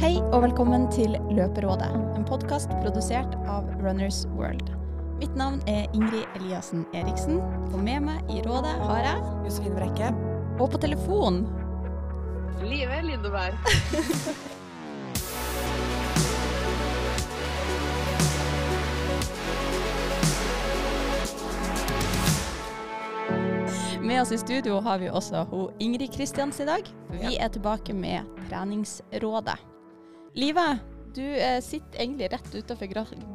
Hei og velkommen til Løperådet, en podkast produsert av Runners World. Mitt navn er Ingrid Eliassen Eriksen, og med meg i rådet har jeg Josefine Brekke. Og på telefon Live Lindeberg. Med oss i studio har vi også ho Ingrid Kristians i dag. Vi er tilbake med Treningsrådet. Live, du eh, sitter egentlig rett utenfor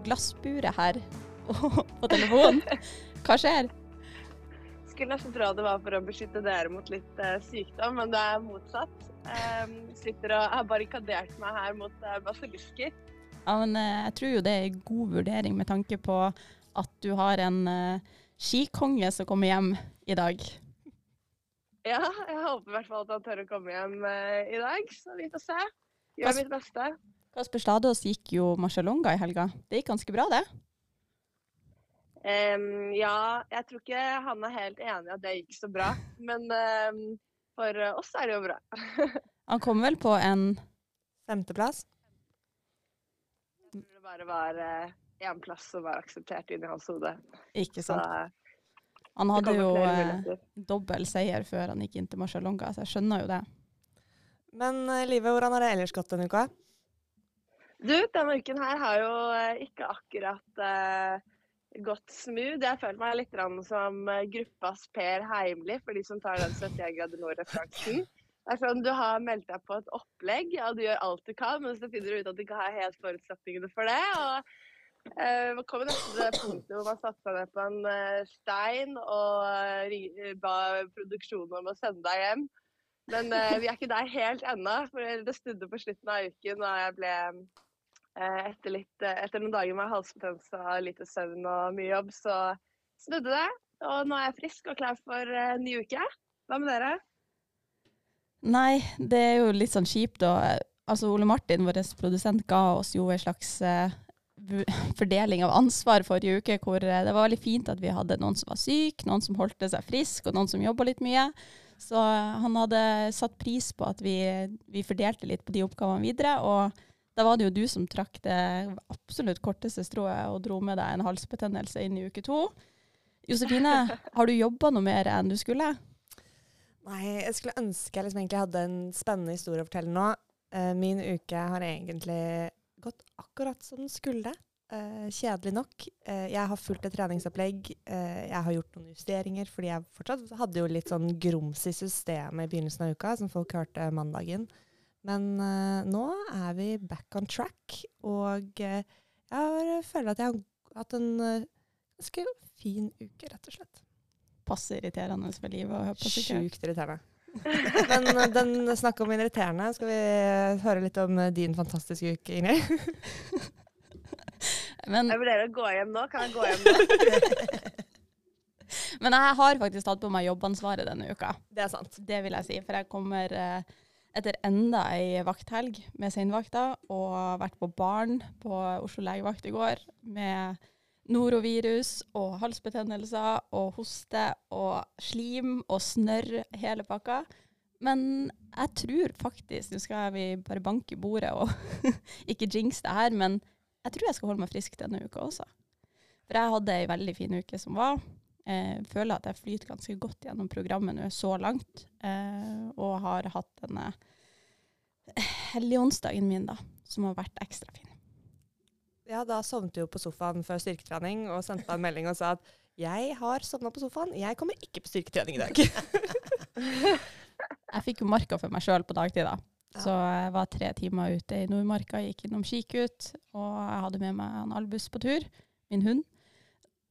glassburet her på telefonen. Hva skjer? Skulle nesten tro det var for å beskytte dere mot litt eh, sykdom, men det er motsatt. Um, sitter og har barrikadert meg her mot eh, basilisker. Ja, men eh, jeg tror jo det er en god vurdering med tanke på at du har en eh, skikonge som kommer hjem i dag. Ja, jeg håper i hvert fall at han tør å komme hjem eh, i dag, så vi får se. Gjør mitt beste. Kasper Stadås gikk jo Marcialonga i helga. Det gikk ganske bra, det. Um, ja, jeg tror ikke han er helt enig i at det gikk så bra, men um, for eh, oss er det jo bra. Han kom vel på en Femteplass. Jeg tror det bare var én plass som var akseptert inni hans hode. Ikke sant. Så, Han hadde jo eh, dobbel seier før han gikk inn til Marcialonga, så jeg skjønner jo det. Men eh, Live, hvordan har det ellers gått denne uka? Du, denne uken her har jo eh, ikke akkurat uh, gått smooth. Jeg føler meg litt som gruppas Per Heimli, for de som tar den 71 grader nord-referansen. Det er sånn, Du har meldt deg på et opplegg, og du gjør alt du kan, men så finner du ut at du ikke har helt forutsetningene for det. og eh, til det punktet hvor man satte seg ned på en stein og ba produksjonen om å sende deg hjem. Men uh, vi er ikke der helt ennå, for det snudde på slutten av uken da jeg ble uh, etter, litt, uh, etter noen dager med halsbetennelse og lite søvn og mye jobb, så snudde det. Og nå er jeg frisk og klar for ny uke. Hva med dere? Nei, det er jo litt sånn kjipt Og, Altså Ole Martin, vår produsent, ga oss jo en slags fordeling av ansvar forrige uke, hvor det var veldig fint at vi hadde noen som var syk, noen som holdt seg frisk, og noen som jobba litt mye. Så eh, han hadde satt pris på at vi, vi fordelte litt på de oppgavene videre. Og da var det jo du som trakk det absolutt korteste strået og dro med deg en halsbetennelse inn i uke to. Josefine, har du jobba noe mer enn du skulle? Nei, jeg skulle ønske jeg liksom egentlig hadde en spennende historie å fortelle nå. Eh, min uke har egentlig gått akkurat som den skulle. Eh, kjedelig nok. Uh, jeg har fulgt et treningsopplegg. Uh, jeg har gjort noen justeringer, fordi jeg fortsatt hadde jo litt sånn grums i systemet i begynnelsen av uka, som folk hørte mandagen. Men nå er vi back on track, og jeg har, føler at jeg har hatt en ganske fin uke, rett og slett. Passe irriterende for livet å høre på. Sjukt irriterende. Men den snakk om irriterende, skal vi høre litt om din fantastiske uke, Ingrid? Men, Jeg vurderer å gå hjem nå. Kan jeg gå hjem nå? men jeg har faktisk tatt på meg jobbansvaret denne uka. Det er sant. Det vil jeg si. For jeg kommer eh, etter enda ei vakthelg med seinvakta, og har vært på barn på Oslo legevakt i går med norovirus og halsbetennelser og hoste og slim og snørr, hele pakka. Men jeg tror faktisk Nå skal vi bare banke i bordet og ikke jinx det her, men jeg tror jeg skal holde meg frisk denne uka også. For jeg hadde ei veldig fin uke som var. Eh, føler at jeg flyter ganske godt gjennom programmet nå så langt. Eh, og har hatt denne helligonsdagen min, da, som har vært ekstra fin. Ja, da sovnet du jo på sofaen før styrketrening og sendte meg en melding og sa at jeg har sovna på sofaen, jeg kommer ikke på styrketrening i dag. Jeg fikk jo marka for meg sjøl på dagtid, da. Ja. Så jeg var tre timer ute i Nordmarka, gikk innom Kikut, og jeg hadde med meg en Albus på tur, min hund.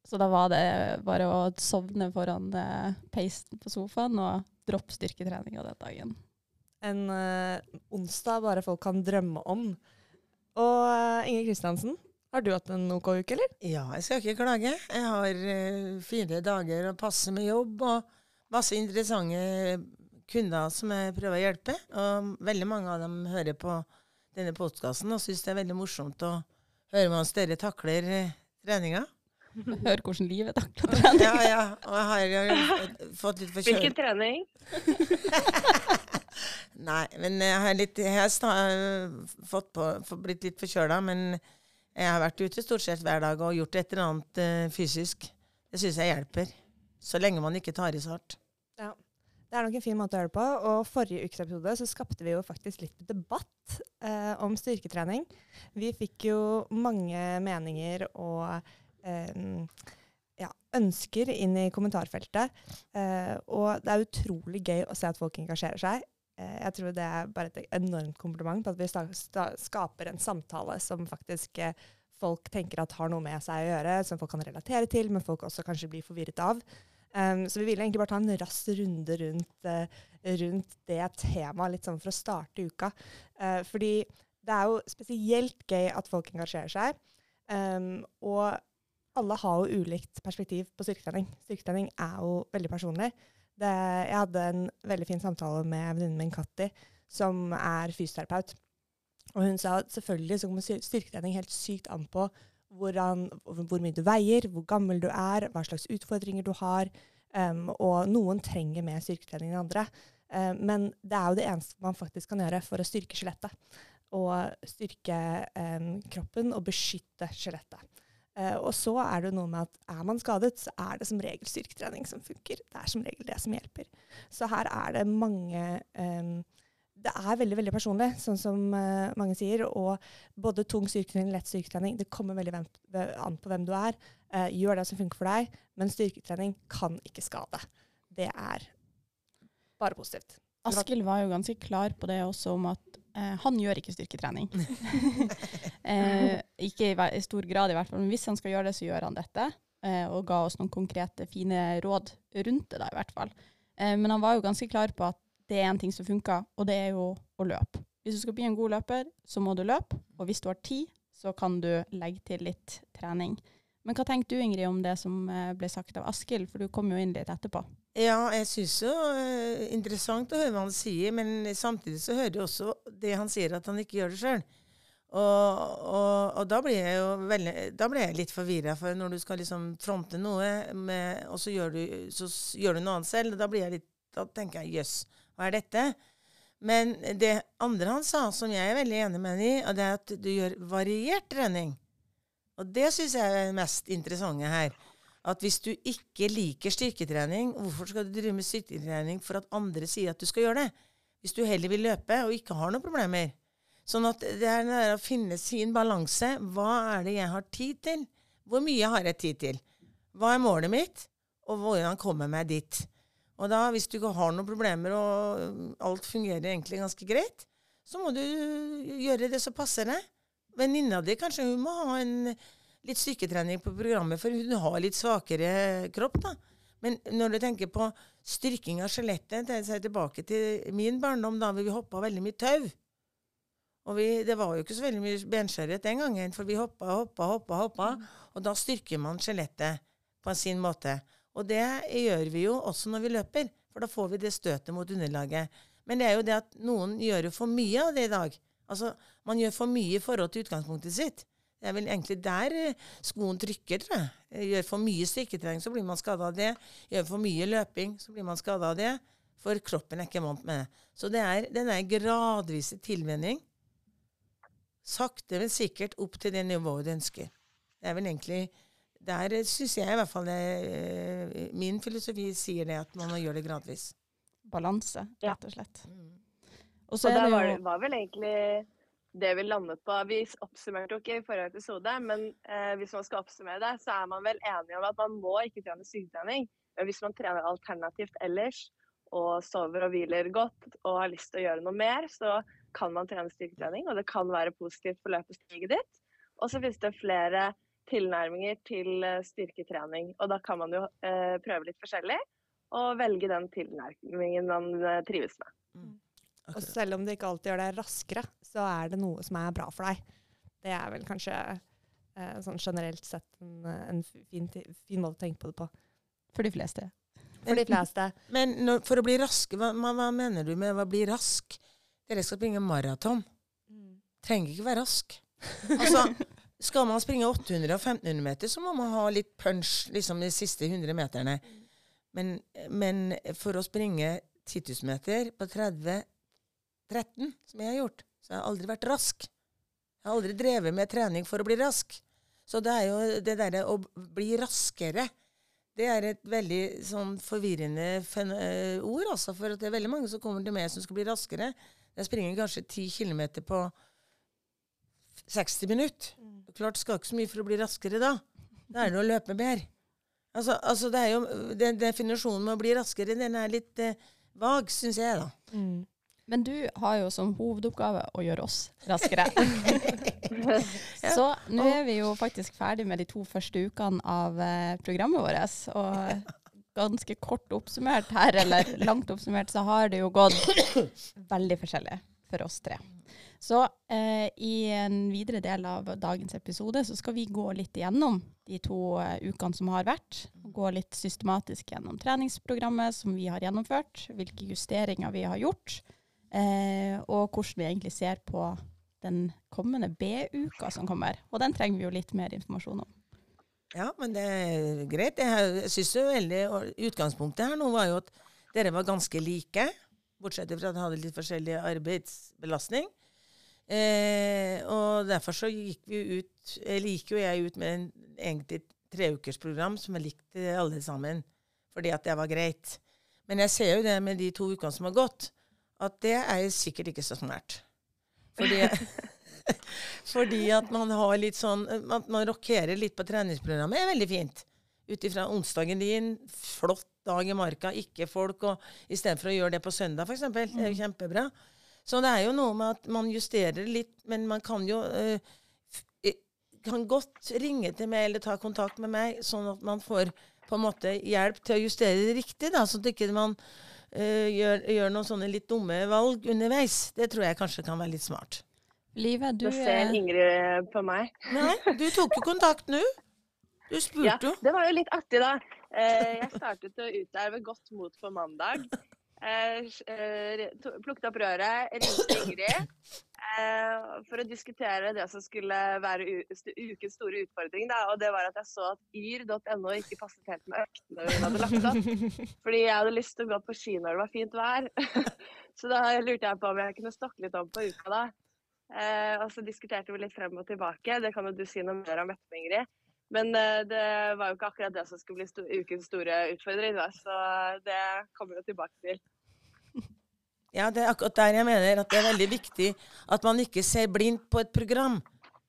Så da var det bare å sovne foran eh, peisen på sofaen og droppe styrketreninga den dagen. En eh, onsdag bare folk kan drømme om. Og uh, Inger Kristiansen, har du hatt en OK uke, eller? Ja, jeg skal ikke klage. Jeg har eh, fire dager å passe med jobb og masse interessante kunder som jeg prøver å hjelpe. Og veldig mange av dem hører på denne podkasten og syns det er veldig morsomt å høre hvordan dere takler eh, treninga. Hør hvordan livet takler trening. Ja, ja. Og jeg har jo fått litt forkjølelse. Hvilken trening? Nei, men jeg har litt jeg har fått på, blitt litt forkjøla. Men jeg har vært ute stort sett hver dag og gjort et eller annet uh, fysisk. Det syns jeg hjelper. Så lenge man ikke tar i så hardt. Ja. Det er nok en fin måte å det på. Og forrige ukes episode så skapte vi jo faktisk litt debatt eh, om styrketrening. Vi fikk jo mange meninger og eh, ja, ønsker inn i kommentarfeltet. Eh, og det er utrolig gøy å se at folk engasjerer seg. Eh, jeg tror det er bare et enormt kompliment på at vi skaper en samtale som faktisk eh, folk tenker at har noe med seg å gjøre, som folk kan relatere til, men folk også kanskje blir forvirret av. Um, så vi ville egentlig bare ta en rask runde rundt, uh, rundt det temaet, litt sånn for å starte uka. Uh, fordi det er jo spesielt gøy at folk engasjerer seg. Um, og alle har jo ulikt perspektiv på styrketrening. Styrketrening er jo veldig personlig. Det, jeg hadde en veldig fin samtale med venninnen min Katti, som er fysioterapeut. Og hun sa at selvfølgelig så kommer styrketrening helt sykt an på hvordan, hvor mye du veier, hvor gammel du er, hva slags utfordringer du har. Um, og noen trenger mer styrketrening enn andre. Um, men det er jo det eneste man faktisk kan gjøre for å styrke skjelettet. Og styrke um, kroppen og beskytte skjelettet. Uh, og så er det noe med at er man skadet, så er det som regel styrketrening som funker. Det er som regel det som hjelper. Så her er det mange um, det er veldig veldig personlig, sånn som uh, mange sier. Og både tung styrketrening og lett styrketrening det kommer veldig an på hvem du er. Uh, gjør det som funker for deg, men styrketrening kan ikke skade. Det er bare positivt. Askild var jo ganske klar på det også, om at uh, han gjør ikke styrketrening. ikke i, i, stor grad, i hvert fall. Men hvis han skal gjøre det, så gjør han dette. og ga oss noen konkrete, fine råd rundt det, da, i hvert fall. men han var jo ganske klar på at det er en ting som funker, og det er jo å løpe. Hvis du skal bli en god løper, så må du løpe. Og hvis du har tid, så kan du legge til litt trening. Men hva tenker du Ingrid om det som eh, ble sagt av Askild, for du kom jo inn litt etterpå? Ja, jeg syns jo uh, interessant å høre hva han sier, men samtidig så hører jeg også det han sier, at han ikke gjør det sjøl. Og, og, og, da blir jeg jo veldig, da blir jeg litt forvirra, for når du skal liksom fronte noe, med, og så gjør, du, så gjør, du, noe annet selv, da, jeg litt, da tenker jeg jøss. Yes hva er dette? Men det andre han sa, som jeg er veldig enig med ham i, det er at du gjør variert trening. Og det syns jeg er det mest interessante her. At hvis du ikke liker styrketrening, hvorfor skal du drive med styrketrening for at andre sier at du skal gjøre det? Hvis du heller vil løpe og ikke har noen problemer. Sånn at det er å finne sin balanse. Hva er det jeg har tid til? Hvor mye har jeg tid til? Hva er målet mitt? Og hvordan kommer jeg meg dit? Og da, hvis du ikke har noen problemer og alt fungerer egentlig ganske greit, så må du gjøre det som passer deg. Venninna di kanskje hun må ha en litt styrketrening på programmet, for hun har litt svakere kropp. da. Men når du tenker på styrking av skjelettet, det er tilbake til min barndom, da vi hoppa veldig mye tau. Og vi, det var jo ikke så veldig mye benskjørhet den gangen, for vi hoppa, hoppa, hoppa, hoppa. Og da styrker man skjelettet på sin måte. Og det gjør vi jo også når vi løper, for da får vi det støtet mot underlaget. Men det er jo det at noen gjør jo for mye av det i dag. Altså, Man gjør for mye i forhold til utgangspunktet sitt. Det er vel egentlig der eh, skoen trykker, tror jeg. Gjør for mye styrketrening, så blir man skada av det. Gjør for mye løping, så blir man skada av det. For kroppen er ikke vant med det. Så det er den der gradvise tilvenning. Sakte, men sikkert opp til det nivået du ønsker. Det er vel egentlig der syns jeg i hvert fall det, eh, Min filosofi sier det at man må gjøre det gradvis. Balanse, rett og slett. Mm. Og så det var, var, vel egentlig det vi landet på. Vi oppsummerte jo ikke i forrige episode, men eh, hvis man skal oppsummere det, så er man vel enig om at man må ikke trene styrketrening. Men hvis man trener alternativt ellers, og sover og hviler godt og har lyst til å gjøre noe mer, så kan man trene styrketrening, og det kan være positivt for løpestiget ditt. Og så finnes det flere tilnærminger til eh, styrketrening. Og da kan man jo eh, prøve litt forskjellig, og velge den tilnærmingen man eh, trives med. Mm. Og selv om det ikke alltid gjør deg raskere, så er det noe som er bra for deg. Det er vel kanskje eh, sånn generelt sett en, en fin, fin, måte å tenke på det på. For de fleste. For de fleste. Men når, for å bli raske, hva, hva, mener du med å bli rask? Dere skal springe maraton. Mm. Trenger ikke være rask. Altså, Skal man springe 800 og 1500 meter, så må man ha litt punch liksom de siste 100 meterne. Men, men for å springe 10 000 meter på 30-13, som jeg har gjort, så har jeg aldri vært rask. Jeg har aldri drevet med trening for å bli rask. Så det er jo det derre å bli raskere det er et veldig sånn forvirrende eh, ord, altså. For det er veldig mange som kommer til meg som skal bli raskere. Jeg springer kanskje 10 km på 60 minutter. Klart skal ikke så mye for å bli raskere da. Da er det å løpe mer. Altså, altså det er jo, den Definisjonen med å bli raskere den er litt eh, vag, syns jeg, da. Mm. Men du har jo som hovedoppgave å gjøre oss raskere. Så nå er vi jo faktisk ferdig med de to første ukene av eh, programmet vårt. Og ganske kort oppsummert her, eller langt oppsummert, så har det jo gått veldig forskjellig for oss tre. Så eh, i en videre del av dagens episode så skal vi gå litt igjennom de to uh, ukene som har vært. Gå litt systematisk gjennom treningsprogrammet som vi har gjennomført, hvilke justeringer vi har gjort. Eh, og hvordan vi egentlig ser på den kommende B-uka som kommer. Og den trenger vi jo litt mer informasjon om. Ja, men det er greit. Jeg syns jo veldig Utgangspunktet her nå var jo at dere var ganske like. Bortsett fra at han hadde litt forskjellig arbeidsbelastning. Eh, og derfor så gikk vi ut Eller gikk jo jeg ut med en egentlig treukersprogram som jeg likte alle sammen. Fordi at det var greit. Men jeg ser jo det med de to ukene som har gått, at det er sikkert ikke så snart. Fordi, fordi at man har litt sånn At man rockerer litt på treningsprogrammet, er veldig fint. Ut ifra onsdagen din, flott dag i marka, ikke folk, og istedenfor å gjøre det på søndag, f.eks. Det er jo mm. kjempebra. Så det er jo noe med at man justerer litt, men man kan jo øh, kan godt ringe til meg eller ta kontakt med meg, sånn at man får på en måte hjelp til å justere det riktig, da, sånn at ikke man uh, gjør, gjør, noen sånne litt dumme valg underveis. Det tror jeg kanskje kan være litt smart. Livet, du Nå ser Ingrid på meg. Nei, du tok jo kontakt nå. Du spurte jo. Ja, det var jo litt artig, da. Uh, jeg startet å utarve godt mot på mandag. Uh, plukket opp røret, ringte Ingrid eh, for å diskutere det som skulle være ukens store utfordring. Da, og det var at jeg så at yr.no ikke passet helt med øktene hun hadde lagt opp. Fordi jeg hadde lyst til å gå på ski når det var fint vær. så da lurte jeg på om jeg kunne stokke litt om på uka da. Eh, og så diskuterte vi litt frem og tilbake. Det kan jo du si noe mer om etterpå, Ingrid. Men eh, det var jo ikke akkurat det som skulle bli ukens store utfordring. Da. Så det kommer vi tilbake til. Ja, det er akkurat der jeg mener at det er veldig viktig at man ikke ser blindt på et program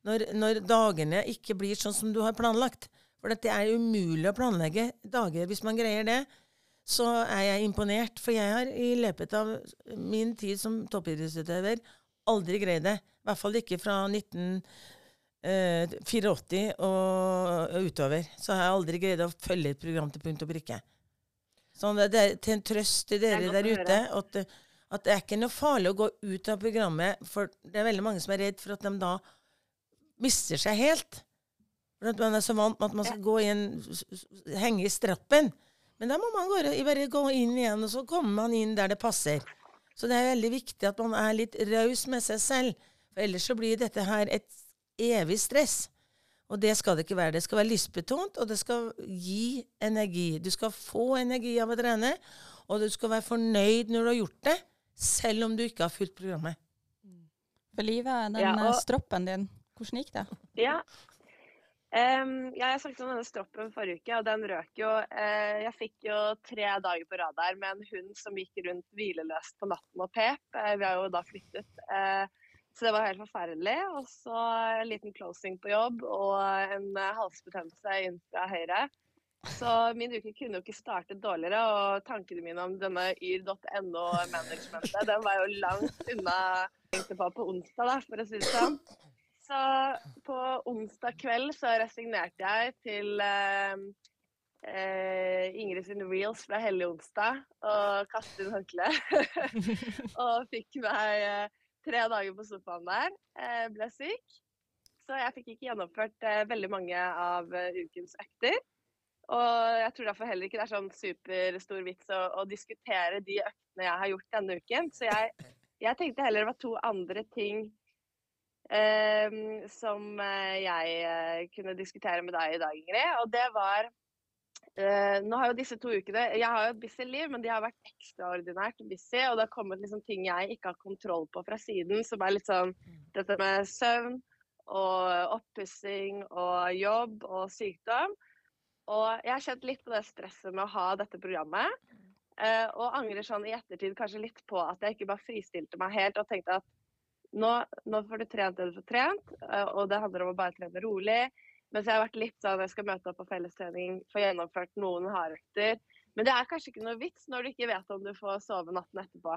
når, når dagene ikke blir sånn som du har planlagt. For det er umulig å planlegge dager. Hvis man greier det, så er jeg imponert. For jeg har i løpet av min tid som toppidrettsutøver aldri greid det. I hvert fall ikke fra 1984 eh, og utover. Så har jeg aldri greid å følge et program til punkt og prikke. Sånn, det er til en trøst til dere der ute at at det er ikke noe farlig å gå ut av programmet, for det er veldig mange som er redd for at de da mister seg helt. For at man er så vant med at man skal gå inn, henge i strappen. Men da må man gå, bare gå inn igjen, og så kommer man inn der det passer. Så det er veldig viktig at man er litt raus med seg selv. For ellers så blir dette her et evig stress. Og det skal det ikke være. Det skal være lystbetont, og det skal gi energi. Du skal få energi av å trene, og du skal være fornøyd når du har gjort det selv om du ikke har fulgt programmet. For livet, den ja, og, eh, stroppen din, hvordan gikk det? Ja. Um, ja, jeg snakket om denne stroppen forrige uke, og den røk jo. Uh, jeg fikk jo tre dager på rad der med en hund som gikk rundt hvileløst på natten og pep. Uh, vi har jo da flyttet. Uh, så det var helt forferdelig. Og så en liten closing på jobb og en halsbetennelse inn fra høyre. Så min uke kunne jo ikke startet dårligere, og tankene mine om denne yr.no-managementet, den var jo langt unna tenkte på på onsdag, da, for å si det sånn. Så på onsdag kveld så resignerte jeg til eh, eh, Ingrid sin reels fra Hellig onsdag og kastet inn håndkleet. og fikk meg eh, tre dager på sofaen der. Eh, ble syk. Så jeg fikk ikke gjennomført eh, veldig mange av eh, ukens økter. Og jeg tror derfor heller ikke det er sånn superstor vits å, å, diskutere de øktene jeg har gjort denne uken. Så jeg, jeg, tenkte heller det var to andre ting eh, som jeg kunne diskutere med deg i dag, Ingrid. Og det var eh, Nå har jo disse to ukene Jeg har jo et busy liv, men de har vært ekstraordinært busy. Og det har kommet liksom ting jeg ikke har kontroll på fra siden, som er litt sånn dette med søvn og oppussing og jobb og sykdom. Og jeg har kjent litt på det stresset med å ha dette programmet. Uh, og angrer sånn i ettertid kanskje litt på at jeg ikke bare fristilte meg helt og tenkte at nå, nå får du trent det du får trent, uh, og det handler om å bare trene rolig. Mens jeg har vært litt sånn jeg skal møte opp på fellestrening, få gjennomført noen hardøkter. Men det er kanskje ikke noe vits når du ikke vet om du får sove natten etterpå.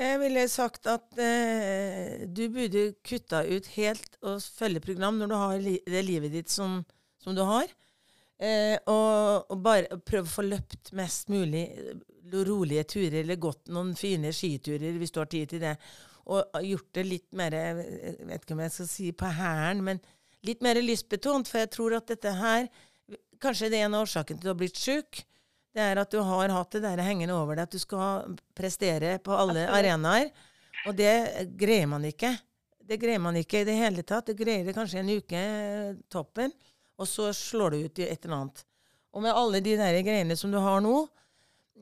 Jeg ville sagt at eh, du burde kutta ut helt å følge program når du har li det livet ditt som, som du har. Eh, og, og, bare prøve å få løpt mest mulig eh, rolige turer, eller gått noen fine skiturer hvis du har tid til det. Og gjort det litt mer Jeg vet ikke om jeg skal si på hæren, men litt mer lystbetont. For jeg tror at dette her Kanskje det er en av årsakene til at du har blitt sjuk. Det er at du har hatt det der hengende over deg, at du skal prestere på alle arenaer. Og det greier man ikke. Det greier man ikke i det hele tatt. Det greier det kanskje en uke toppen og så slår det ut i et eller annet. Og med alle de der greiene som du har nå,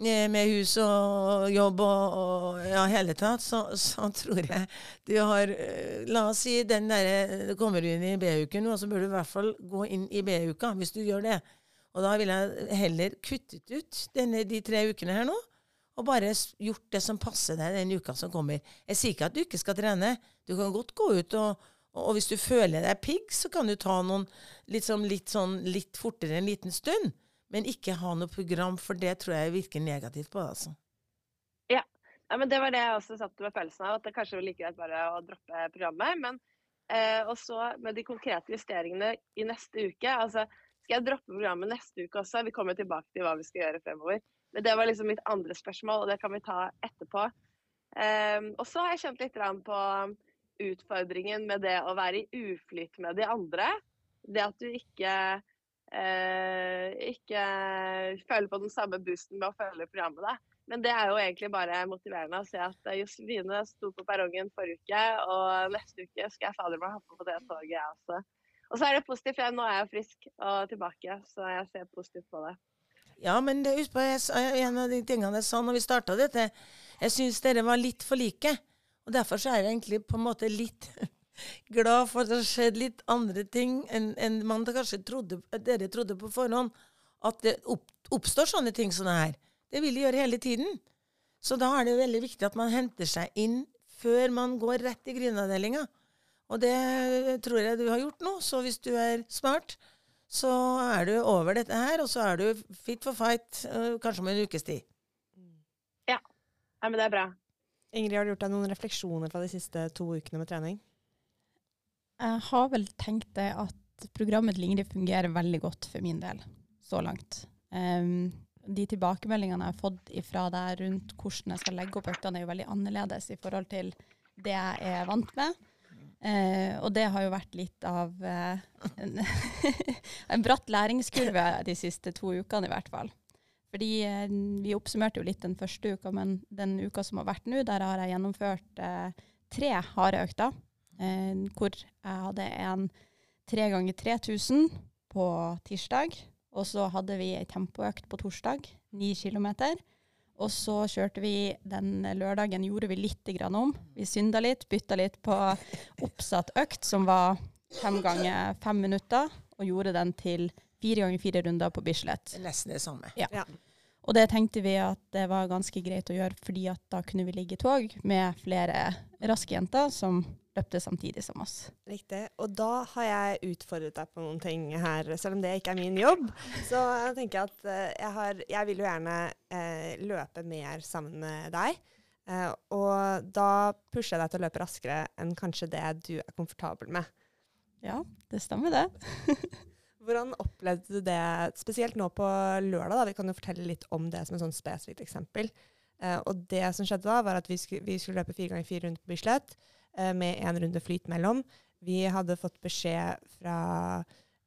med hus og jobb og, og ja, hele tatt, så, så, tror jeg du har eh, La oss si den derre Kommer du inn i B-uken nå, så bør du i hvert fall gå inn i B-uka, hvis du gjør det. Og da ville jeg heller kuttet ut denne, de tre ukene her nå, og bare gjort det som passer deg den uka som kommer. Jeg sier ikke at du ikke skal trene. Du kan godt gå ut og, og hvis du føler deg pigg, så kan du ta noen liksom litt, sånn, litt fortere en liten stund. Men ikke ha noe program, for det tror jeg virker negativt på deg. Altså. Ja. ja. men det var det jeg også satt med følelsen av. At det kanskje var like greit bare å droppe programmet. Men eh, også med de konkrete justeringene i neste uke. altså skal jeg droppe programmet neste uke også? Vi kommer tilbake til hva vi skal gjøre fremover. Men det var liksom mitt andre spørsmål, og det kan vi ta etterpå. Um, og så har jeg kjent litt på utfordringen med det å være i uflyt med de andre. Det at du ikke, ikke føler på den samme boosten med å følge programmet. Da. Men det er jo egentlig bare motiverende å se at Josefine sto på perrongen forrige uke, og neste uke skal jeg fader meg hoppe på det toget, jeg også. Og så er det positivt, for nå er jeg frisk og tilbake, så jeg ser positivt på det. Ja, men det, husk på en av de tingene jeg sa når vi starta dette. Jeg syns dere var litt for like. Og Derfor så er jeg egentlig på en måte litt glad for at det har skjedd litt andre ting enn en man kanskje trodde, dere trodde på forhånd. At det opp, oppstår sånne ting som det her. Det vil det gjøre hele tiden. Så da er det veldig viktig at man henter seg inn før man går rett i grinavdelinga. Og det tror jeg du har gjort nå. Så hvis du er smart, så er du over dette her, og så er du fit for fight øh, kanskje om en ukes tid. Ja. ja, men det er bra. Ingrid, har du gjort deg noen refleksjoner fra de siste to ukene med trening? Jeg har vel tenkt det at programmet til Ingrid fungerer veldig godt for min del, så langt. Um, de tilbakemeldingene jeg har fått ifra deg rundt hvordan jeg skal legge opp øktene, er jo veldig annerledes i forhold til det jeg er vant med. Uh, og det har jo vært litt av uh, en, en bratt læringskurve de siste to ukene, i hvert fall. Fordi uh, vi oppsummerte jo litt den første uka, men den uka som har vært nå, der har jeg gjennomført tre harde økter. Eh, hvor jeg hadde en tre ganger 3000 på tirsdag. Og så hadde vi ei tempoøkt på torsdag, ni kilometer. Og så kjørte vi den lørdagen, gjorde vi litt om. Vi synda litt, bytta litt på oppsatt økt, som var fem ganger fem minutter, og gjorde den til fire ganger fire runder på Bislett. Nesten det samme. Ja. ja. Og det tenkte vi at det var ganske greit å gjøre, fordi at da kunne vi ligge i tog med flere raske jenter som løpte samtidig som oss. Riktig. Og da har jeg utfordret deg på noen ting her, selv om det ikke er min jobb. Så jeg tenker at uh, jeg, har, jeg, vil jo gjerne eh, løpe mer sammen med deg. Eh, og da pusher jeg deg til å løpe raskere enn kanskje det du er komfortabel med. Ja, det stemmer det. Hvordan opplevde du det, spesielt nå på lørdag? da, Vi kan jo fortelle litt om det som et sånn spesifikt eksempel. Eh, og det som skjedde da, var at vi skulle, vi skulle løpe fire ganger fire runder på Bislett eh, med én runde flyt mellom. Vi hadde fått beskjed fra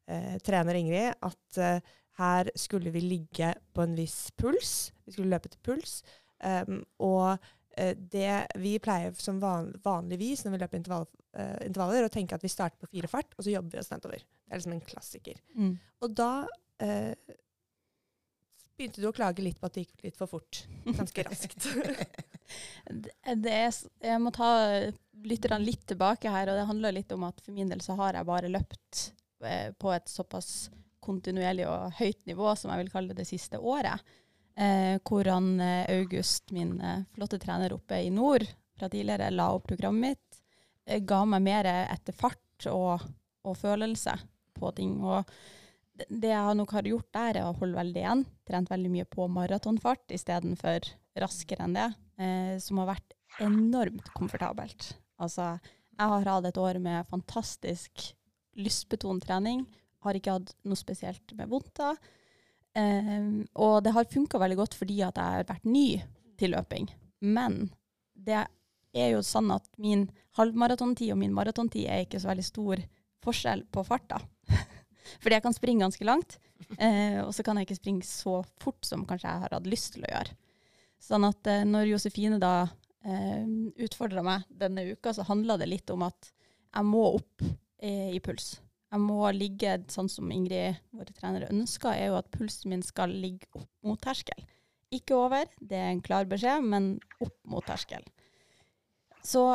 eh, trener Ingrid at eh, her skulle vi ligge på en viss puls. Vi skulle løpe til puls. Um, og eh, det vi pleier som van, vanligvis når vi løper intervall, eh, intervaller, å tenke at vi starter på fire fart, og så jobber vi oss nedover. Det er liksom en klassiker. Mm. Og da eh, begynte du å klage litt på at det gikk litt for fort. Ganske raskt. Det, det er, jeg må ta lytterne litt tilbake her, og det handler litt om at for min del så har jeg bare løpt eh, på et såpass kontinuerlig og høyt nivå, som jeg vil kalle det det siste året. Eh, hvor han eh, August, min eh, flotte trener oppe i nord fra tidligere, la opp programmet mitt, eh, ga meg mer etter fart og, og følelse på ting. Og det jeg nok har gjort der, er å holde veldig igjen. Trent veldig mye på maratonfart istedenfor raskere enn det, eh, som har vært enormt komfortabelt. Altså, jeg har hatt et år med fantastisk lystbetont trening. Har ikke hatt noe spesielt med vondter. Um, og det har funka veldig godt fordi at jeg har vært ny til løping. Men det er jo sånn at min halvmaratontid og min maratontid er ikke så veldig stor forskjell på farta. Fordi jeg kan springe ganske langt, eh, og så kan jeg ikke springe så fort som kanskje jeg har hatt lyst til å gjøre. Sånn at eh, når Josefine da eh, utfordra meg denne uka, så handla det litt om at jeg må opp eh, i puls. Jeg må ligge sånn som Ingrid, våre trenere, ønsker, er jo at pulsen min skal ligge opp mot terskel. Ikke over, det er en klar beskjed, men opp mot terskel. Så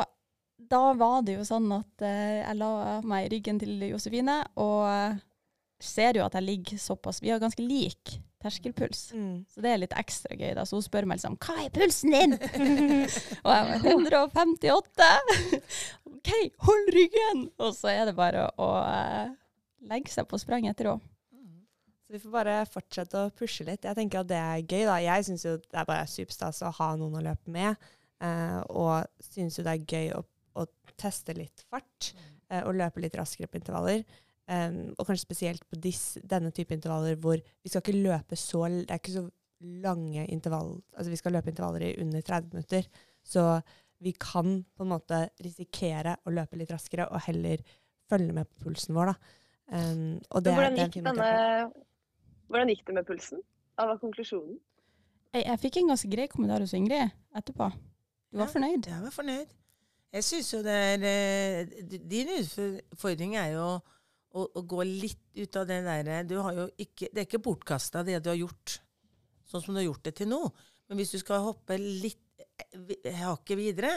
da var det jo sånn at eh, jeg la meg i ryggen til Josefine, og eh, ser jo at jeg ligger såpass Vi har ganske lik terskelpuls. Mm. Så det er litt ekstra gøy. da. Så hun spør meg liksom 'Hva er pulsen din?' og jeg var 158. OK, hold ryggen! Og så er det bare å uh, legge seg på sprang etter henne. Så vi får bare fortsette å pushe litt. Jeg tenker at det er gøy. da. Jeg syns jo det er bare superstas å ha noen å løpe med. Uh, og syns jo det er gøy å, å teste litt fart Uh, og løpe litt raskere på intervaller. Um, og kanskje spesielt på dis, denne type intervaller hvor vi skal ikke løpe så Det er ikke så lange intervall Altså vi skal løpe intervaller i under 30 minutter. Så vi kan på en måte risikere å løpe litt raskere og heller følge med på pulsen vår, da. Um, og det, hvordan det gikk, gjøre denne, hvordan gikk det med pulsen? Hva var konklusjonen? Jeg, jeg fikk en ganske grei kommentar hos Ingrid etterpå. Du var Ja. fornøyd? Jeg var fornøyd. Jeg syns jo det er eh, Din utfordring er jo å, å gå litt ut av det derre Det er ikke bortkasta, det du har gjort, sånn som du har gjort det til nå. Men hvis du skal hoppe litt eh, hakket videre,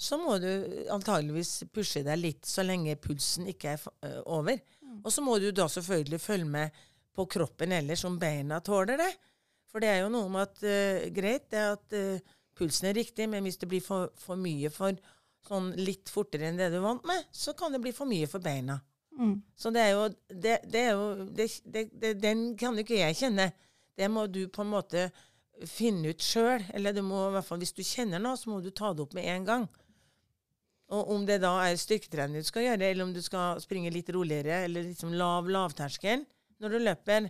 så må du antageligvis pushe deg litt så lenge pulsen ikke er eh, over. Og så må du da selvfølgelig følge med på kroppen ellers, om beina tåler det. For det er jo noe med at uh, Greit, det er at uh, pulsen er riktig, men hvis det blir for, for mye for sånn litt fortere enn det du er vant med, så kan det bli for mye for beina. Mm. Så det er jo, det, det er jo det, Den kan jo ikke jeg kjenne. Det må du på en måte finne ut sjøl. Eller du må, i hvert fall hvis du kjenner noe, så må du ta det opp med en gang. Og om det da er styrketrening du skal gjøre, eller om du skal springe litt roligere, eller liksom lav lavterskel når du løper,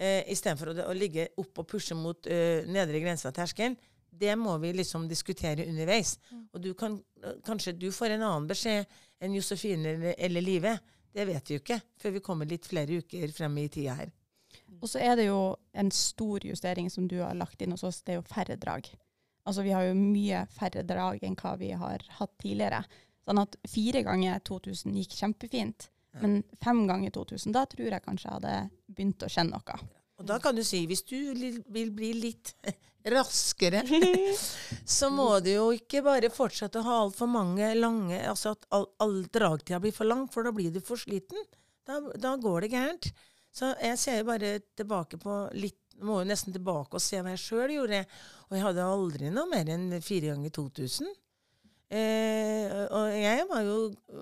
eh, istedenfor å, å ligge opp og pushe mot eh, nedre grense av terskelen, det må vi liksom diskutere underveis. Og du kan, eh, kanskje du får en annen beskjed enn Josefine eller, eller Live. Det vet vi jo ikke før vi kommer litt flere uker frem i tida her. Og så er det jo en stor justering som du har lagt inn hos oss, det er jo færre drag. Altså vi har jo mye færre drag enn hva vi har hatt tidligere. Sånn at fire ganger 2000 gikk kjempefint, men fem ganger 2000, da tror jeg kanskje jeg hadde begynt å kjenne noe. Og da kan du si, hvis du vil bli litt raskere, så må du jo ikke bare fortsette å ha altfor mange lange Altså at all, all dragtida blir for lang, for da blir du for sliten. Da, da går det gærent. Så jeg ser jo bare tilbake på litt Må jo nesten tilbake og se hva jeg sjøl gjorde. Og jeg hadde aldri noe mer enn fire ganger 2000. Eh, og jeg var jo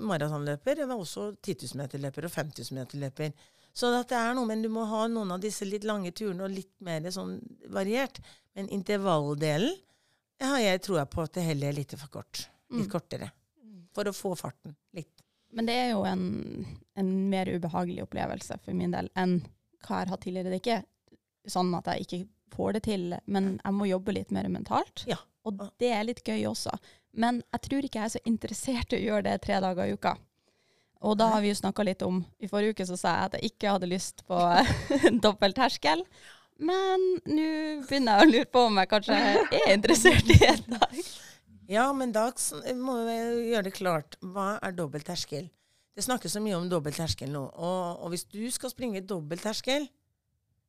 maratonløper. Jeg var også 10 000 meter-løper og 5000 meter-løper. Så at det er noe, men du må ha noen av disse litt lange turene og litt mer sånn variert. Men intervalldelen jeg har jeg troa på at det heller er litt for kort. Litt Mm. kortere. For å få farten litt. Men det er jo en, en mer ubehagelig opplevelse for min del enn hva jeg har hatt tidligere. Det er ikke sånn at jeg ikke får det til, men jeg må jobbe litt mer mentalt. Ja. Og det er litt gøy også. Men jeg tror ikke jeg er så interessert i å gjøre det tre dager i uka. Og da har vi jo snakka litt om I forrige uke så sa jeg at jeg ikke hadde lyst på dobbel terskel. men nå begynner jeg å lure på om jeg kanskje er interessert i en dag. Ja, men da må vi gjøre det klart. Hva er dobbel terskel? Det snakkes så mye om dobbel terskel nå. Og, og hvis du skal springe dobbel terskel,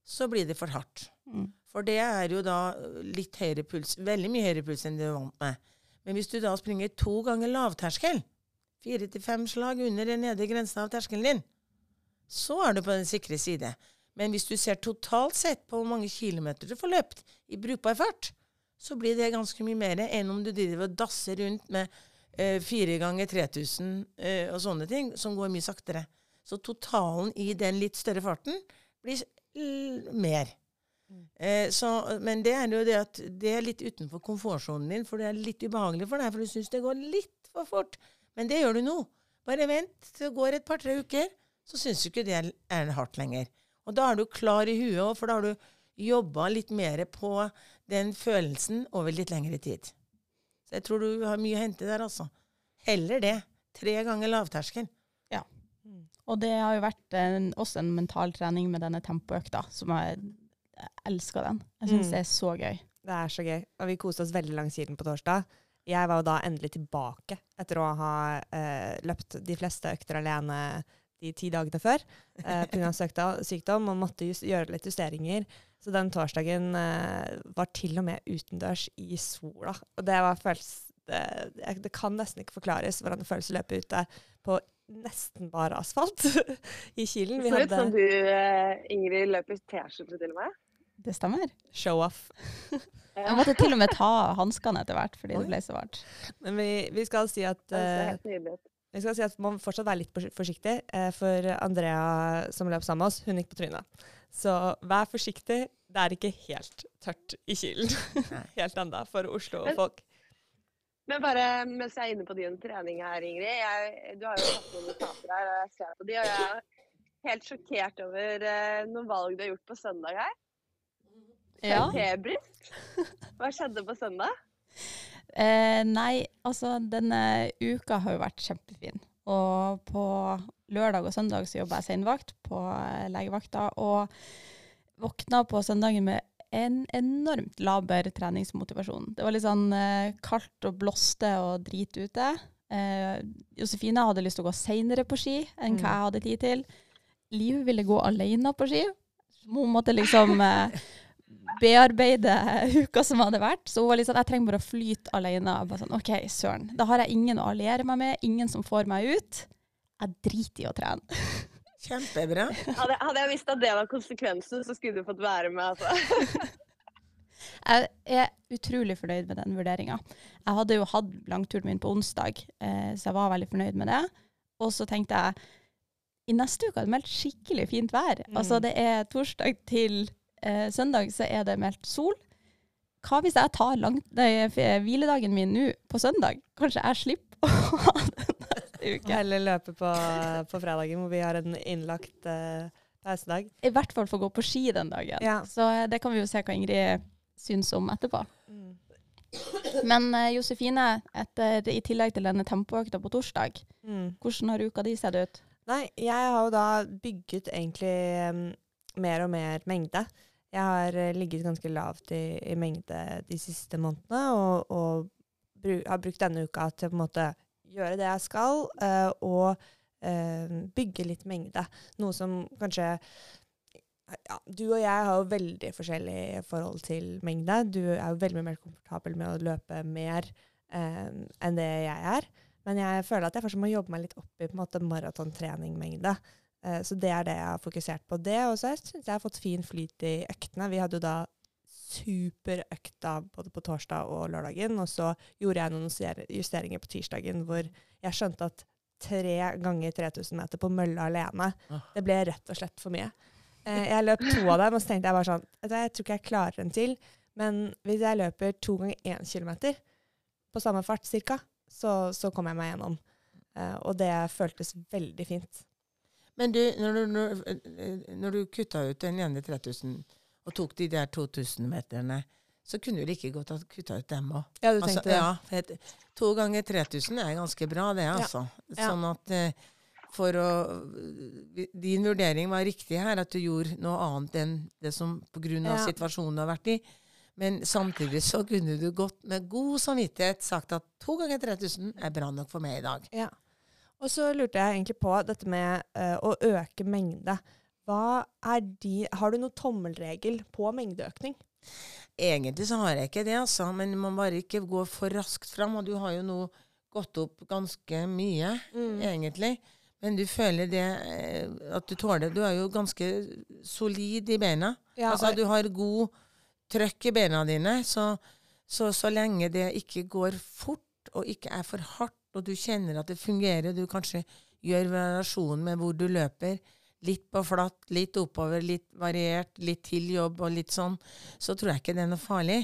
så blir det for hardt. Mm. For det er jo da litt høyere puls, veldig mye høyere puls enn du er vant med. Men hvis du da springer to ganger lavterskel, fire til fem slag under den nedre grensen av terskelen din, så er du på den sikre side. Men hvis du ser totalt sett på hvor mange kilometer du får løpt i brukbar fart, så blir det ganske mye mer enn om du driver og dasser rundt med eh, fire ganger 3000 eh, og sånne ting, som går mye saktere. Så totalen i den litt større farten blir mer. Eh, så, men det er jo det at det er litt utenfor komfortsonen din, for det er litt ubehagelig for deg, for du syns det går litt for fort. Men det gjør du nå. Bare vent til det går et par-tre uker, så syns du ikke det er, hardt lenger. Og da er du klar i huet òg, for da har du jobba litt mer på den følelsen over litt lengre tid. Så jeg tror du har mye å hente der, altså. Heller det. Tre ganger lavterskel. Og det har jo vært en, også en mental trening med denne tempoøkta, som jeg, jeg elsker den. Jeg syns Mm. det er så gøy. Det er så gøy. Og vi koste oss veldig langs siden på torsdag. Jeg var jo da endelig tilbake etter å ha eh, løpt de fleste økter alene de ti dagene før eh, pga. sykdom og måtte gjøre litt justeringer. Så den torsdagen eh, var til og med utendørs i sola. Og det var føles, det, det kan nesten ikke forklares hvordan det føles å løpe ute på nesten bare asfalt i Kilen. Vi Så ut som du, eh, Ingrid, løper T-skjorte til og med. Det stemmer. show-off. Jeg måtte til og med ta hanskene etter hvert fordi Oi. det ble så varmt. Men vi, vi skal si at uh. Jeg skal si at Man må fortsatt være litt forsiktig, uh, for Andrea som løp sammen med oss, hun gikk på trynet. Så vær forsiktig. Det er ikke helt tørt i Kilen helt ennå for Men- Oslo-folk. Men bare mens jeg er inne på din trening her, Ingrid. Jeg, du har jo tatt noen notater her, og jeg ser på de, og jeg er helt sjokkert over uh, noen valg du har gjort på søndag her. Ja. Hva skjedde på søndag? Eh, nei, altså denne uka har jo vært kjempefin. Og på lørdag og søndag så jobba jeg seinvakt på eh, legevakta, og våkna på søndagen med en enormt laber treningsmotivasjon. Det var litt sånn eh, kaldt og blåste og drit ute. Eh, Josefine hadde lyst til å gå seinere på ski enn Mm. hva jeg hadde tid til. Liv ville gå alene på ski. Hun måtte liksom eh, bearbeide uka som hadde vært. Så hun var litt sånn, jeg trenger bare å flyte alene. Jeg Bare sånn, OK, søren. Da har jeg ingen å alliere meg med, ingen som får meg ut. Jeg driter i å trene. Kjempebra. Hadde, hadde jeg visst at det var konsekvensen, så skulle du fått være med. Altså. Jeg er utrolig fornøyd med den vurderinga. Jeg hadde jo hatt langturen min på onsdag, eh, så jeg var veldig fornøyd med det. Og så tenkte jeg i neste uke har det meldt skikkelig fint vær. Mm. Altså det er torsdag til eh, søndag, så er det meldt sol. Hva hvis jeg tar langt, nei, hviledagen min nå på søndag? Kanskje jeg slipper å ha den neste uke? Heller løpe på, på fredagen, hvor vi har en innlagt eh, pausedag. I hvert fall få gå på ski den dagen. Ja. Så eh, det kan vi jo se hva Ingrid syns om etterpå. Mm. Men eh, Josefine, etter, i tillegg til denne tempoøkta på torsdag, Mm. hvordan har uka di sett ut? Nei, jeg har jo da bygget egentlig um, mer og mer mengde. Jeg har eh, ligget ganske lavt i, i mengde de siste månedene, og, og bru, har brukt denne uka til på en måte gjøre det jeg skal, uh, og uh, bygge litt mengde. Noe som kanskje ja, Du og jeg har jo veldig forskjellig forhold til mengde. Du er jo veldig mer komfortabel med å løpe mer eh, enn det jeg er. Men jeg føler at jeg fortsatt må jobbe meg litt opp i på en maratontreningmengde. Eh, så det er det jeg har fokusert på. Det, Og så syns jeg har fått fin flyt i øktene. Vi hadde jo da superøkta både på torsdag og lørdagen. Og så gjorde jeg noen justeringer på tirsdagen hvor jeg skjønte at tre ganger 3000 meter på mølla alene, Ah. det ble rett og slett for mye. Eh, jeg løp to av dem, og så tenkte jeg bare sånn Jeg tror ikke jeg klarer en til. Men hvis jeg løper to ganger én kilometer på samme fart cirka, så, så kommer jeg meg gjennom. Eh, og det føltes veldig fint. Men du, når du, når, når du kutta ut den ene 3000 og tok de der 2000-meterne, så kunne du like godt ha kutta ut dem òg. Ja, du Altså, tenkte det? ja, to ganger 3000 er ganske bra, det, altså. Ja. Sånn at eh, for å Din vurdering var riktig her, at du gjorde noe annet enn det som pga. Ja. situasjonen du har vært i. Men samtidig så kunne du godt med god samvittighet sagt at to ganger 3000 er bra nok for meg i dag. Ja. Og så lurte jeg egentlig på dette med uh, å øke mengde. Er de Har du noen tommelregel på mengdeøkning? Egentlig så har jeg ikke det, altså, men man bare ikke går for raskt fram. Og du har jo nå gått opp ganske mye, egentlig. Men du føler det eh, at du tåler Du er jo ganske solid i beina. Ja, altså, du har god trøkk i beina dine. Så, så så lenge det ikke går fort, og ikke er for hardt, og du kjenner at det fungerer, du kanskje gjør variasjon med hvor du løper, litt på flatt, litt oppover, litt variert, litt til jobb og litt sånn, så tror jeg ikke det er noe farlig.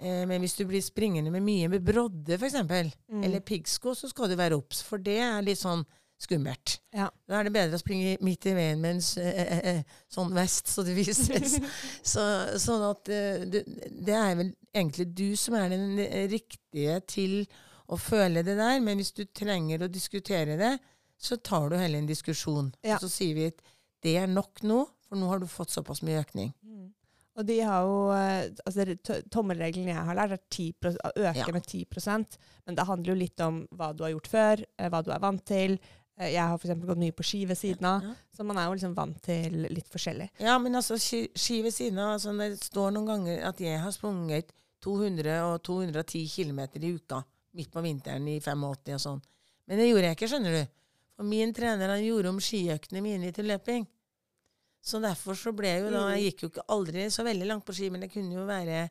Eh, men hvis du blir springende med mye med brodde, f.eks., Mm. eller piggsko, så skal du være obs, for det er litt sånn skummelt. Ja. Da er det bedre å springe midt i veien med en eh, eh, eh, sånn vest, så det vises. så, sånn at eh, du, det er vel egentlig du som er den eh, riktige til å føle det der, men hvis du trenger å diskutere det, så tar du heller en diskusjon. Ja. Og så sier vi at det er nok nå, for nå har du fått såpass mye økning. Og de har jo eh, altså Tommelregelen jeg har lært, er å øke Ja. med 10% Men det handler jo litt om hva du har gjort før, eh, hva du er vant til. Eh, Jeg har f.eks. gått mye på ski ved siden av, Ja. så man er jo liksom vant til litt forskjellig. Ja, men altså, ski, ski ved siden av altså, Det står noen ganger at jeg har sprunget 200 og 210 km i uka midt på vinteren i 85 og sånn. Men det gjorde jeg ikke, skjønner du. For min trener han gjorde om skiøktene mine til løping. Så derfor så ble jeg jo da Jeg gikk jo ikke aldri så veldig langt på ski, men det kunne jo være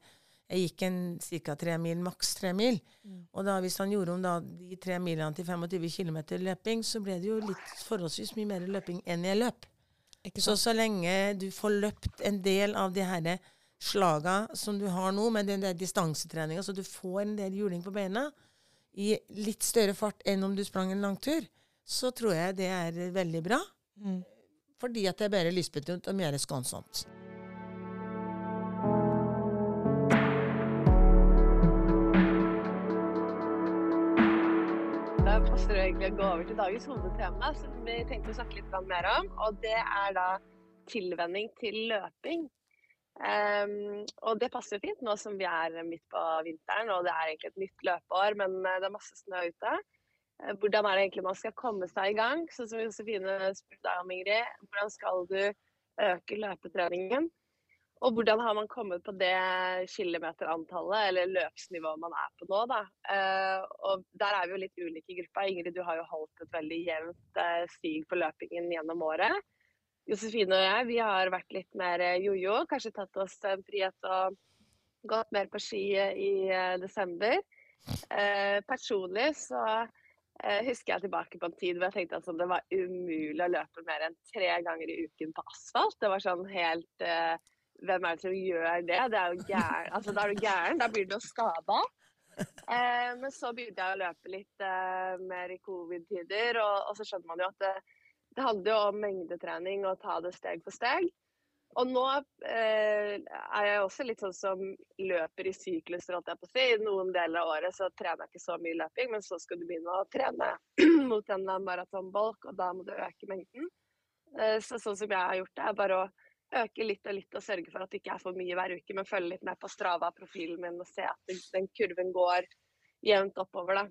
Jeg gikk en ca. tre mil, maks tre mil. Og da hvis han gjorde om da de tre milene til 25 km løping, så ble det jo litt forholdsvis mye mer løping enn jeg løp. Så så lenge du får løpt en del av de her slaga som du har nå, med den der distansetreninga, så du får en del juling på beina i litt større fart enn om du sprang en langtur, så tror jeg det er veldig bra. Mm. Fordi at det er bedre lystbetont og mer skånsomt. Da passer det egentlig å gå over til dagens hovedtema, som vi tenkte å snakke litt mer om. Og det er da tilvenning til løping. Ehm, og det passer jo fint nå som vi er midt på vinteren, og det er egentlig et nytt løpeår, men eh, det er masse snø ute. Eh, Hvordan er det egentlig man skal komme seg i gang? Sånn som Josefine spurte deg om, Ingrid. Hvordan skal du øke løpetreningen? Og hvordan har man kommet på det kilometerantallet, eller løpsnivået man er på nå, da. Eh, og der er vi jo litt ulike i gruppa. Ingrid, du har jo holdt et veldig jevnt stig på løpingen gjennom året. Josefine og jeg, vi har vært litt mer eh, jojo. Kanskje tatt oss en frihet og gått mer på ski i eh, desember. Eh, personlig så eh, husker jeg tilbake på en tid hvor jeg tenkte at sånn, det var umulig å løpe mer enn tre ganger i uken på asfalt. Det var sånn helt eh, Hvem er det som gjør det? Det er jo gæren. Altså, da er du gæren. Da blir du jo skada. Eh, men så begynte jeg å løpe litt eh, mer i covid-tider, og, og så skjønner man jo at det, handler jo om mengdetrening og ta det steg for steg. Og nå eh, er jeg også litt sånn som løper i sykluser, holdt jeg på å si. Noen deler av året så trener jeg ikke så mye løping, men så skal du begynne å trene mot en maratonbolk, og da må du øke mengden. Eh, så sånn som jeg har gjort det, er bare å øke litt og litt og sørge for at det ikke er for mye hver uke, men følge litt med på Strava-profilen min og se at den, kurven går jevnt oppover. Da.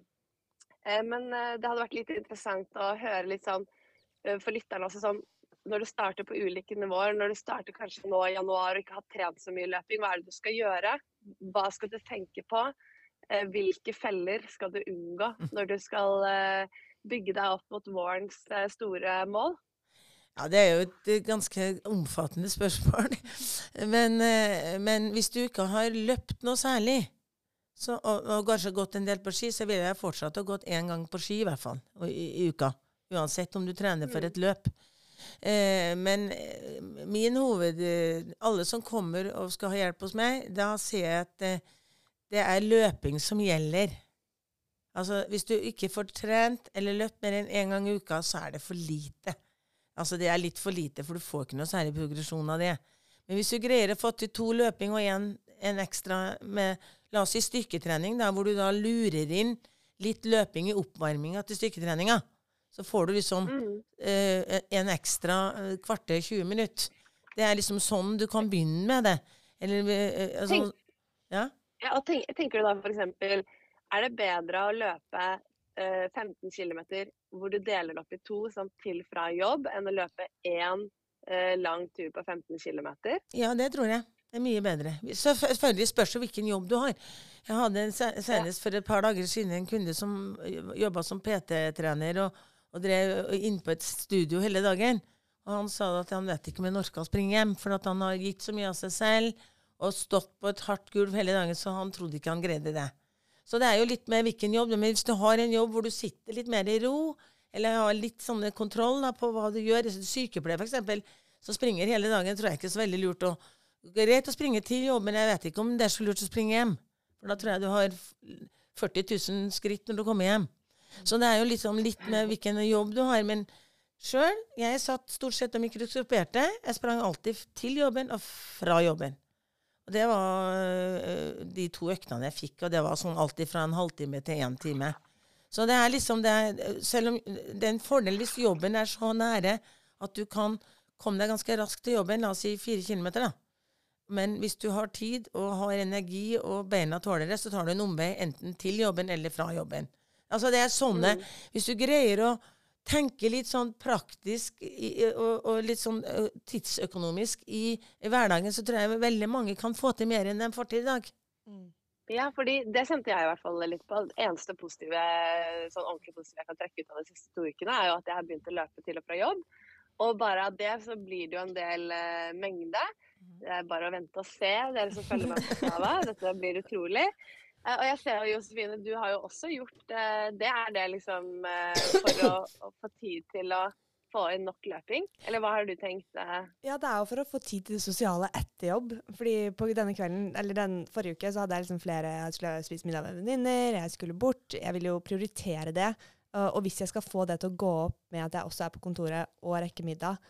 Eh, men eh, det hadde vært litt interessant å høre litt sånn for lytterne også sånn når du starter på ulike nivåer, når du starter kanskje nå i januar og ikke har trent så mye løping, hva er det du skal gjøre? Hva skal du tenke på? Eh, Hvilke feller skal du unngå når du skal eh, bygge deg opp mot vårens eh, store mål? Ja, det er jo et eh, ganske omfattende spørsmål. Men, eh, men hvis du ikke har løpt noe særlig, så, og, og kanskje gått en del på ski, så ville jeg fortsatt ha gått én gang på ski i hvert fall i, i uka. Uansett om du trener for et løp. Eh, men eh, min hoved eh, Alle som kommer og skal ha hjelp hos meg, da ser jeg at eh, det er løping som gjelder. Altså, Hvis du ikke får trent eller løpt mer enn én gang i uka, så er det for lite. Altså, det er litt for lite, for du får ikke noe særlig progresjon av det. Men hvis du greier å få til to løping og en, en ekstra med, la oss si styrketrening, da, hvor du da lurer inn litt løping i oppvarminga til styrketreninga, så får du liksom Mm. eh, en ekstra eh, kvarter, 20 minutter. Det er liksom sånn du kan begynne med det. Eller eh, altså, Tenk- Ja? Ja, tenk, tenker du da eksempel, er det bedre å løpe eh, 15 km hvor du deler opp i to sånn til fra jobb, enn å løpe én eh, lang tur på 15 km? Ja, det tror jeg. Det er mye bedre. Selvfølgelig spørs det hvilken jobb du har. Jeg hadde en, senest for et par dager siden en kunde som jobba som PT-trener og, og drev inn på et studio hele dagen. Og han sa at han vet ikke om han orka å springe hjem, for at han har gitt så mye av seg selv og stått på et hardt gulv hele dagen, så han trodde ikke han greide det. Så det er jo litt med hvilken jobb. Men hvis du har en jobb hvor du sitter litt mer i ro, eller har litt sånne kontroll da, på hva du gjør, så sykepleier f.eks., som springer hele dagen, tror jeg ikke er så veldig lurt å Greit å springe til jobb, men jeg vet ikke om det er så lurt å springe hjem. For da tror jeg du har 40 000 skritt når du kommer hjem. Så det er jo liksom litt med hvilken jobb du har. Men sjøl, jeg satt stort sett og mikroskoperte. Jeg sprang alltid til jobben og fra jobben. Og det var øh, de to øktene jeg fikk, og det var sånn alltid fra en halvtime til én time. Så det er liksom det er, Selv om det er en fordel hvis jobben er så nære at du kan komme deg ganske raskt til jobben, la oss si fire kilometer, da. Men hvis du har tid og har energi og beina tåler det, så tar du en omvei enten til jobben eller fra jobben. Altså det er sånne Hvis du greier å tenke litt sånn praktisk i, og, og litt sånn tidsøkonomisk i, i hverdagen, så tror jeg veldig mange kan få til mer enn de får til i dag. Ja, fordi det kjente jeg i hvert fall litt på. Det eneste positive, sånn ordentlig positive jeg kan trekke ut av de siste to ukene, er jo at jeg har begynt å løpe til og fra jobb. Og bare av det så blir det jo en del uh, mengde. Det er bare å vente og se, dere som følger med på Strava. Dette blir utrolig. Eh, og jeg ser jo, Josefine, du har jo også gjort eh, Det er det liksom eh, for å, å få tid til å få inn nok løping? Eller hva har du tenkt? Ja, det er jo for å få tid til det sosiale etter jobb. Fordi på denne kvelden, eller den forrige uke, så hadde jeg liksom flere Jeg skulle spise middag med venninner, jeg skulle bort. Jeg ville jo prioritere det. Og hvis jeg skal få det til å gå opp med at jeg også er på kontoret og rekker middag,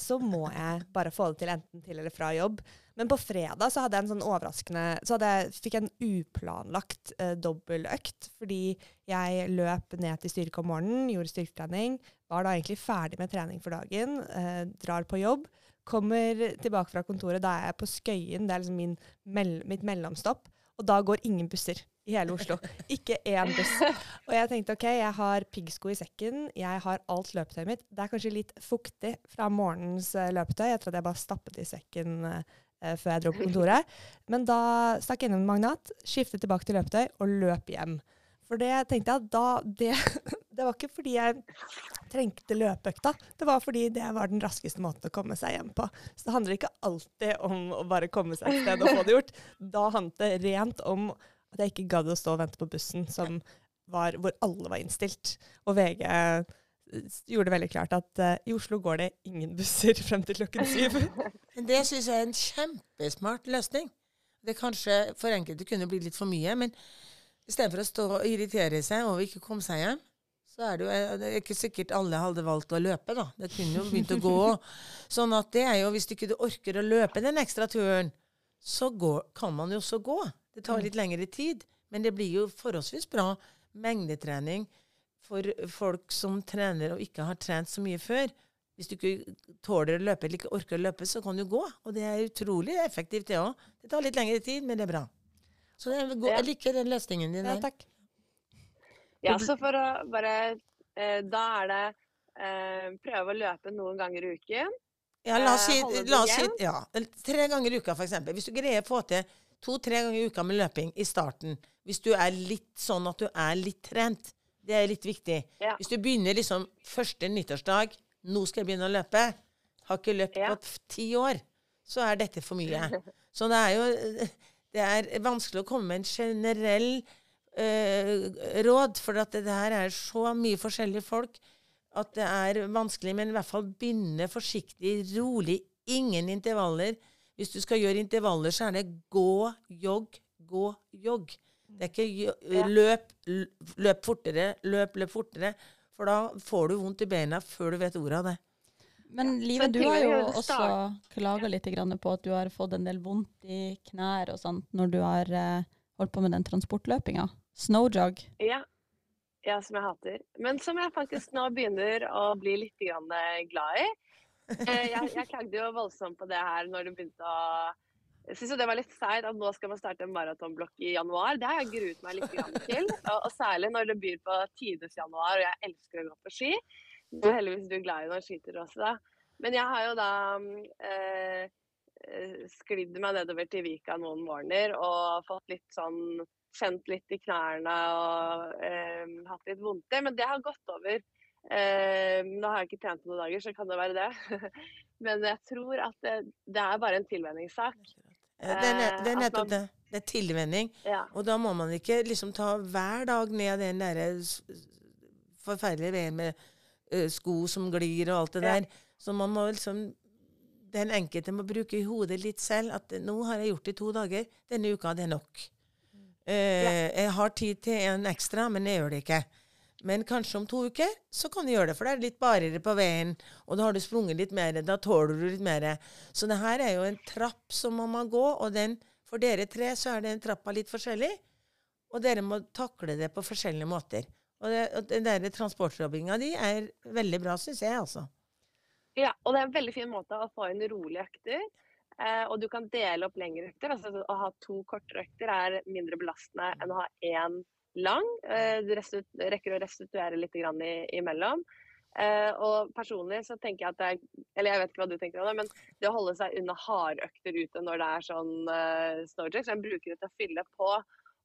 så må jeg bare få det til enten til eller fra jobb. Men på fredag så hadde jeg en sånn overraskende Så jeg, fikk jeg en uplanlagt uh, dobbeltøkt. Fordi jeg løp ned til styrke om morgenen, gjorde styrketrening. Var da egentlig ferdig med trening for dagen. eh, drar på jobb. Kommer tilbake fra kontoret. Da er jeg på Skøyen. Det er liksom min mell mitt mellomstopp. Og da går ingen busser i hele Oslo. Ikke én buss. Og jeg tenkte OK, jeg har piggsko i sekken. Jeg har alt løpetøyet mitt. Det er kanskje litt fuktig fra morgenens eh, løpetøy. Tror at jeg bare stappet i sekken eh, før jeg dro på kontoret. Men da stakk jeg innom magnat, skiftet tilbake til løpetøy og løp hjem. For det tenkte jeg da det, det var ikke fordi jeg trengte løpeøkta, det var fordi det var den raskeste måten å komme seg hjem på. Så det handler ikke alltid om å bare komme seg et sted og få det gjort. Da handlet det rent om at jeg ikke gadd å stå og vente på bussen var, hvor alle var innstilt. Og VG eh, gjorde det veldig klart at uh, i Oslo går det ingen busser frem til klokken syv. Men Det syns jeg er en kjempesmart løsning. Det kanskje for enkelte kunne bli litt for mye, men istedenfor å stå og irritere seg over ikke å komme seg hjem, så er det jo eh, det er ikke sikkert alle hadde valgt å løpe, da. Det kunne jo begynt å gå. Sånn at det er jo, hvis du ikke orker å løpe den ekstra turen, så går, kan man jo også gå. Det tar litt lengre tid, men det blir jo forholdsvis bra mengdetrening for folk som trener og ikke har trent så mye før. Hvis du ikke tåler å løpe eller ikke orker å løpe, så kan du gå. Og det er utrolig effektivt, det òg. Det tar litt lengre tid, men det er bra. Så det er, go- jeg liker den løsningen din Ja, takk. Ja, så for å bare eh, Da er det eh, prøve å løpe noen ganger i uken. Ja, la oss si, Eh, det la oss si ja, tre ganger i uka, eksempel. Hvis du greier å få til to-tre ganger i uka med løping i starten, hvis du er litt sånn at du er litt trent, det er litt viktig. Ja. Hvis du begynner liksom første nyttårsdag, nå skal jeg begynne å løpe, har ikke løpt Ja. på ti år, så er dette for mye. Så det er jo det er vanskelig å komme med en generell øh, råd, for at det her er så mye forskjellige folk at det er vanskelig, men i hvert fall begynne forsiktig, rolig. Ingen intervaller. Hvis du skal gjøre intervaller, så er det gå, jogg, gå, jogg. Det er ikke løp, løp fortere, løp, løp fortere. For da får du vondt i beina før du vet ordet av det. Men Live, du har jo også klaga litt på at du har fått en del vondt i knær og sånt når du har eh, holdt på med den transportløpinga. Snowjog. Ja. Ja, som jeg hater. Men som jeg faktisk nå begynner å bli litt eh, glad i. Eh, Jeg, jeg klagde jo voldsomt på det her når det begynte å Jeg syns jo det var litt seigt at nå skal man starte en maratonblokk i januar. Det har jeg gruet meg litt til. Og, særlig når det byr på tides januar, og jeg elsker å gå på ski. Du er heldigvis du er glad i når skyter også, da. Men jeg har jo da eh, eh, sklidd meg nedover til Vika noen morgener og fått litt sånn Kjent litt i knærne og eh, hatt litt vondter. Men det har gått over. Eh, nå har jeg ikke trent noen dager, så kan det være det. Men jeg tror at det, det er bare en tilvenningssak. Eh, Det er, at nettopp det. Det er tilvenning. Ja. Og da må man ikke liksom ta hver dag ned den derre forferdelige veien med uh, sko som glir og alt det Ja. der. Så man må liksom Den enkelte må bruke i hodet litt selv at nå har jeg gjort det i to dager. Denne uka det er nok. Eh, Jeg har tid til en ekstra, men jeg gjør det ikke. Men kanskje om to uker så kan du gjøre det, for det er litt barere på veien. Og da har du sprunget litt mer, da tåler du litt mer. Så det her er jo en trapp som man må gå, og den, for dere tre så er den trappa litt forskjellig. Og dere må takle det på forskjellige måter. Og, det, og den der transportjobbinga di er veldig bra, syns jeg, altså. Ja, og det er en veldig fin måte å få inn rolige økter. Eh, og du kan dele opp lengre økter. Altså, å ha to kortere økter er mindre belastende enn å ha én lang. Eh, du rekker å restituere litt grann imellom. Eh, og personlig så tenker jeg at det er Eller jeg vet ikke hva du tenker om det, men det å holde seg unna hardøkter ute når det er sånn uh, snowjack, så jeg bruker det til å fylle på.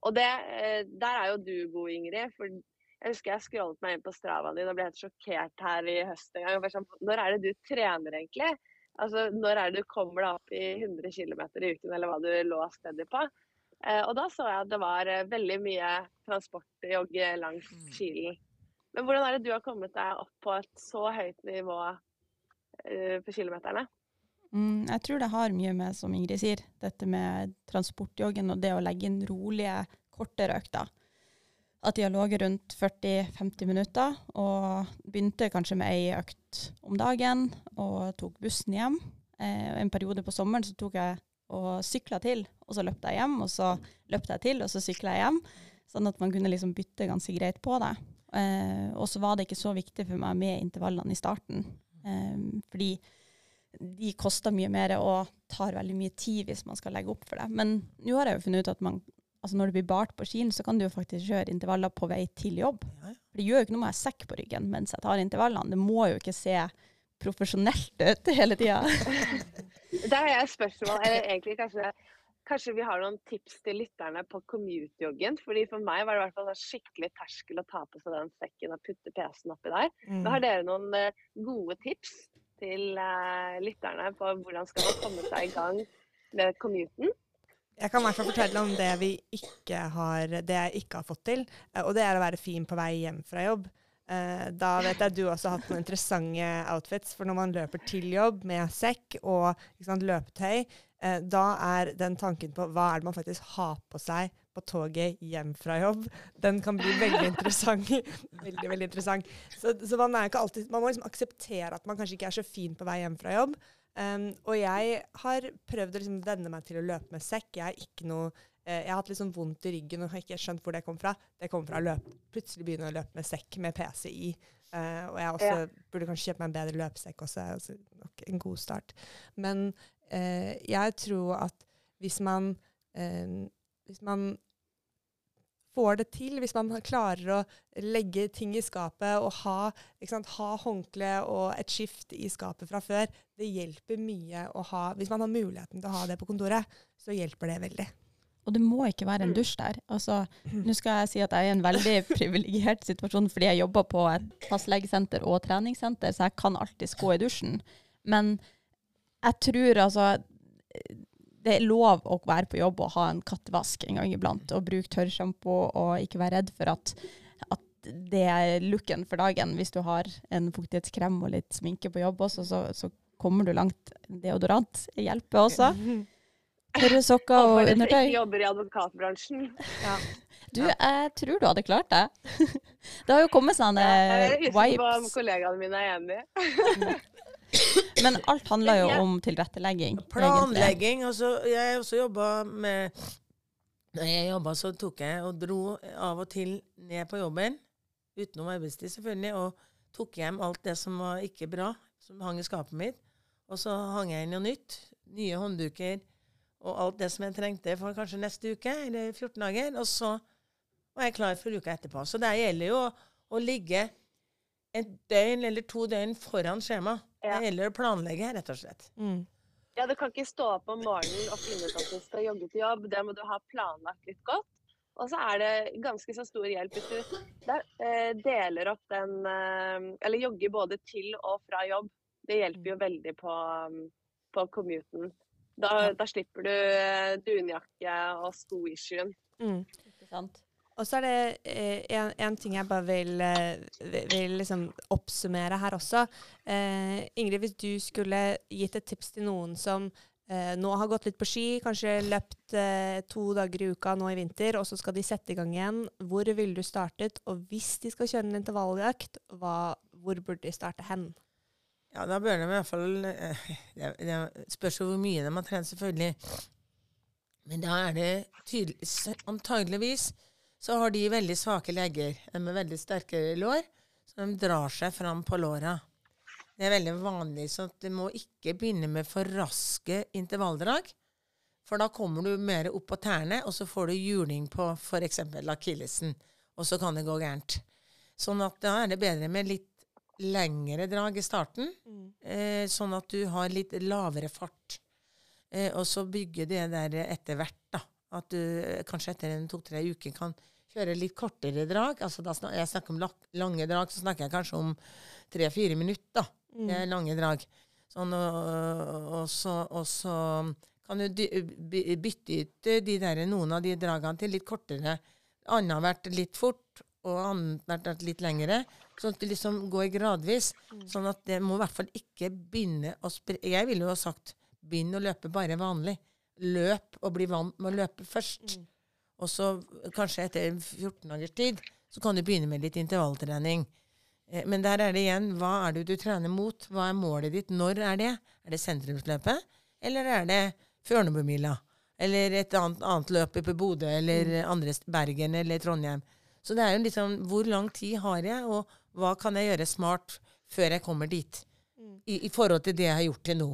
Og det, eh, der er jo du god, Ingrid. for jeg husker jeg scrollet meg inn på Stravaen din og ble helt sjokkert her i høst en gang. Sånn, når er det du trener egentlig? Altså, Når er det du kommer deg opp i 100 km i uken, eller hva du lå stedet på? Eh, og da så jeg at det var eh, veldig mye transportjogg langs Kilen. Men hvordan er det du har kommet deg opp på et så høyt nivå eh, på kilometerne? Mm, jeg tror det har mye med, som Ingrid sier, dette med transportjoggen og det å legge inn rolige, kortere økter. At de har ligget rundt 40-50 minutter, og begynte kanskje med ei økt om dagen, og tok bussen hjem. Eh, en periode på sommeren så tok jeg og sykla til, og så løpte jeg hjem, og så løpte jeg til, og så sykla jeg hjem. Sånn at man kunne liksom bytte ganske greit på det. Eh, og så var det ikke så viktig for meg med intervallene i starten, eh, fordi de koster mye mer og tar veldig mye tid hvis man skal legge opp for det. Men nå har jeg jo funnet ut at man, altså når det blir bart på skien, så kan du jo faktisk kjøre intervaller på vei til jobb. For det gjør jo ikke noe med å ha sekk på ryggen mens jeg tar intervallene. Det må jo ikke se profesjonelt ut hele tida. Der har jeg et spørsmål, eller egentlig kanskje Kanskje vi har noen tips til lytterne på commute-joggen? Fordi For meg var det i hvert fall skikkelig terskel å ta på seg den sekken og putte PC-en oppi der. Mm. Har dere noen eh, gode tips til eh, lytterne på hvordan skal man komme seg i gang med commuten? Jeg kan i hvert fall fortelle om det, vi ikke har, det jeg ikke har fått til. eh, Og det er å være fin på vei hjem fra jobb. Eh, Da vet jeg du også har hatt noen interessante outfits. For når man løper til jobb med sekk og sant, løpetøy, eh, da er den tanken på hva er det man faktisk har på seg på toget hjem fra jobb, den kan bli veldig interessant. veldig, veldig interessant. Så, så man, alltid, man må liksom akseptere at man kanskje ikke er så fin på vei hjem fra jobb. Um, og jeg har prøvd å liksom venne meg til å løpe med sekk. Jeg, er ikke noe, jeg har hatt litt sånn vondt i ryggen og har ikke skjønt hvor det kom fra. Det kom fra å løpe, plutselig begynne å løpe med sekk med PC i. Eh, og jeg også burde kanskje kjøpe meg en bedre løpesekk også. Altså, nok en god start. Men eh, jeg tror at hvis man, eh, hvis man får det til, hvis man klarer å legge ting i skapet og ha, sant, ha håndkle og et skift i skapet fra før, det hjelper mye å ha Hvis man har muligheten til å ha det på kontoret, så hjelper det veldig. Og det må ikke være en dusj der. Altså, Nå skal jeg si at jeg er i en veldig privilegert situasjon fordi jeg jobber på et fastlegesenter og treningssenter, så jeg kan alltids gå i dusjen. Men jeg tror altså det er lov å være på jobb og ha en kattevask en gang iblant, og bruke tørrsjampo og ikke være redd for at, at det er looken for dagen. Hvis du har en fuktighetskrem og litt sminke på jobb også, så, så kommer du langt. Deodorant hjelper også. Tørre sokker og undertøy. ikke jobber i advokatbransjen. Du, jeg tror du hadde klart det. Det har jo kommet sånne Jeg er usikker på om kollegaene mine er enige. Men alt handler jo om tilrettelegging. Planlegging. Altså, jeg har også jobba med Når jeg jobba, så tok jeg og dro av og til ned på jobben utenom arbeidstid selvfølgelig, og tok hjem alt det som var ikke bra, som hang i skapet mitt. Og så hang jeg inn noe nytt. Nye håndduker og alt det som jeg trengte for kanskje neste uke, eller 14 dager. Og så var jeg klar for uka etterpå. Så det gjelder jo å, å ligge et døgn eller to døgn foran skjema. Ja. Det gjelder å planlegge, rett og slett. Mm. Ja, du kan ikke stå opp om morgenen og finne ut at du skal jogge til jobb. Det må du ha planlagt litt godt. Og så er det ganske så stor hjelp hvis du der, eh, deler opp den eh, Eller jogger både til og fra jobb. Det hjelper jo veldig på, på commuten. Da, da slipper du eh, dunjakke og sko-issuen. Mm. Og så er det eh, en, en ting jeg bare vil, eh, vil, vil liksom oppsummere her også. Eh, Ingrid, hvis du skulle gitt et tips til noen som eh, nå har gått litt på ski, kanskje løpt eh, to dager i uka nå i vinter, og så skal de sette i gang igjen, hvor ville du startet? Og hvis de skal kjøre en intervalljakt, hva, hvor burde de starte hen? Ja, da bør de i hvert fall eh, Det, det spørs jo hvor mye de har trent, selvfølgelig. Men da er det tydelig Antageligvis så har de veldig svake legger. De med veldig sterke lår, så de drar seg fram på låra. Det er veldig vanlig, så du må ikke begynne med for raske intervalldrag. For da kommer du mer opp på tærne, og så får du juling på f.eks. akillesen. Og så kan det gå gærent. Sånn at da er det bedre med litt lengre drag i starten, eh, sånn at du har litt lavere fart. Eh, og så bygge det der etter hvert, da. At du eh, kanskje etter en to-tre uker kan kjøre litt kortere drag. Altså da snak, jeg snakker om lange drag, så snakker jeg kanskje om tre-fire minutter, da. Det er lange drag. Sånn, og, og, så, og så kan du bytte ut eh, de der, noen av de dragene til litt kortere. Annethvert litt fort, og annethvert litt lengre. Sånn at det liksom går gradvis. Sånn at det må i hvert fall ikke begynne å spre... Jeg ville jo ha sagt begynn å løpe bare vanlig. Løp og bli vant med å løpe først. Og så kanskje etter 14 dagers tid så kan du begynne med litt intervalltrening. Eh, Men der er det igjen, hva er det du trener mot? Hva er målet ditt? Når er det? Er det sentrumsløpet? Eller er det Førnebumila? Eller et annet, annet løp på Bodø, eller andre Bergen eller Trondheim? Så det er jo liksom hvor lang tid har jeg, og hva kan jeg gjøre smart før jeg kommer dit? I, I forhold til det jeg har gjort til nå.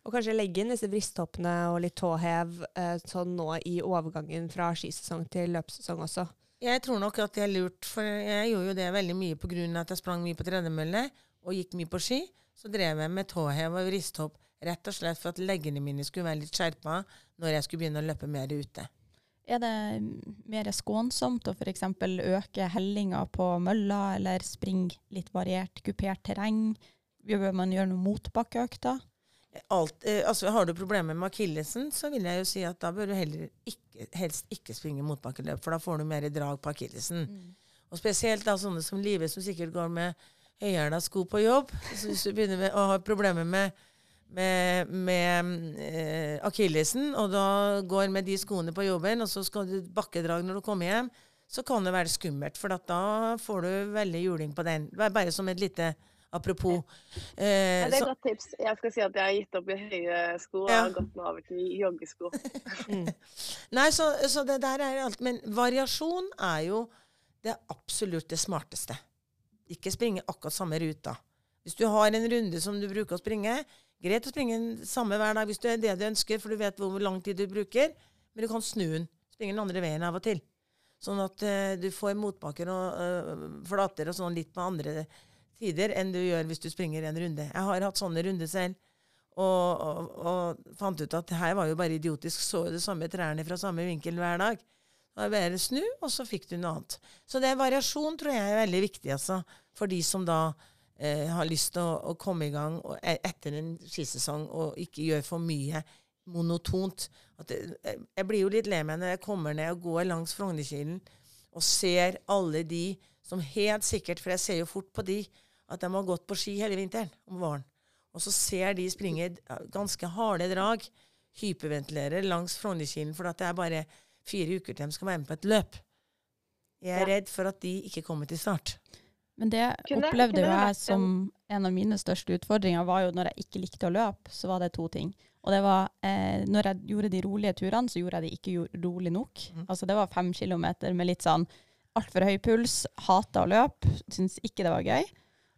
Og kanskje legge inn disse brysthoppene og litt tåhev eh, sånn nå i overgangen fra skisesong til løpssesong også. Jeg tror nok at det er lurt, for jeg gjorde jo det veldig mye på grunn av at jeg sprang mye på tredemølle og gikk mye på ski. Så drev jeg med tåhev og vristhopp rett og slett for at leggene mine skulle være litt skjerpa når jeg skulle begynne å løpe mer ute. Er det mer skånsomt å f.eks. øke hellinga på mølla, eller springe litt variert, kupert terreng? Bør man gjøre noen motbakkeøkter? Alt, eh, altså Har du problemer med akillesen, så vil jeg jo si at da bør du heller ikke, helst ikke springe motbakkeløp, for da får du mer drag på akillesen. Og spesielt da sånne som Live, som sikkert går med høyhæla sko på jobb. Så hvis du begynner med, å ha problemer med, med, med eh, akillesen, og da går med de skoene på jobben, og så skal du bakkedrag når du kommer hjem, så kan det være skummelt, for da får du veldig juling på den. Bare som et lite apropos. Eh, Ja, det er så- et godt tips. Jeg skal si at jeg har gitt opp i høye sko og Ja. gått meg over til joggesko. Nei, så, så det der er alt. Men variasjon er jo det absolutt det smarteste. Ikke springe akkurat samme ruta. Hvis du har en runde som du bruker å springe, greit å springe den samme hver dag hvis det er det du ønsker, for du vet hvor lang tid du bruker, men du kan snu den. Springe den andre veien av og til. Sånn at uh, du får motbakker og uh, flater og sånn litt på andre tider enn du gjør hvis du springer en runde. Jeg har hatt sånne runder selv. Og, og, og fant ut at her var jo bare idiotisk. Så jo det samme trærne fra samme vinkel hver dag. Da var bare snu, og så fikk du noe annet. Så det er variasjon tror jeg er veldig viktig altså, for de som da eh, har lyst til å, å komme i gang og, e- etter en skisesong og ikke gjøre for mye monotont. At det, jeg- jeg blir jo litt lei meg når jeg kommer ned og går langs Frognerkilen og ser alle de som helt sikkert, for jeg ser jo fort på de, at de har gått på ski hele vinteren om våren. Og så ser de springe eh, ganske harde drag, hyperventilere langs Frognerkilen, for at det er bare fire uker til de skal være med på et løp. Jeg er Ja. redd for at de ikke kommer til start. Men det Kunne- opplevde kunne jo jeg som en av mine største utfordringer, var jo når jeg ikke likte å løpe, så var det to ting. Og det var eh, når jeg gjorde de rolige turene, så gjorde jeg de ikke rolig nok. Mm. Altså det var fem kilometer med litt sånn altfor høy puls, hata å løpe, syntes ikke det var gøy.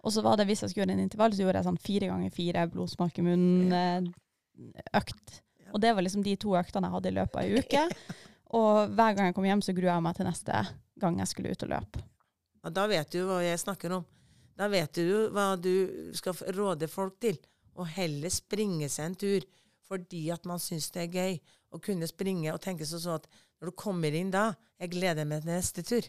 Og så var det hvis jeg skulle gjøre en intervall, så gjorde jeg sånn fire ganger fire blodsmak i munnen-økt. Og det var liksom de to øktene jeg hadde i løpet av ei uke. Og hver gang jeg kom hjem, så grua jeg meg til neste gang jeg skulle ut og løpe. Ja, da vet du hva jeg snakker om. Da vet du hva du skal råde folk til. Å heller springe seg en tur fordi at man syns det er gøy å kunne springe og tenke sånn at når du kommer inn da, jeg gleder meg til neste tur.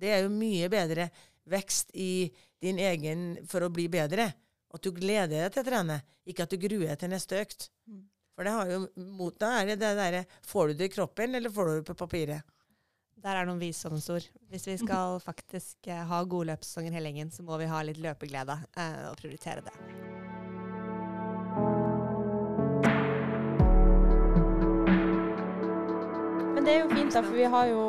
Det er jo mye bedre vekst i din egen for å bli bedre. At du gleder deg til å trene, ikke at du gruer deg til neste økt. Mm. For det har jo mot deg er det det derre Får du det i kroppen, eller får du det på papiret? Der er noen visdomsord. Hvis vi skal faktisk eh, ha gode løpssesonger hele gjengen, så må vi ha litt løpeglede eh, og prioritere det. Men det er jo fint, da, for vi har jo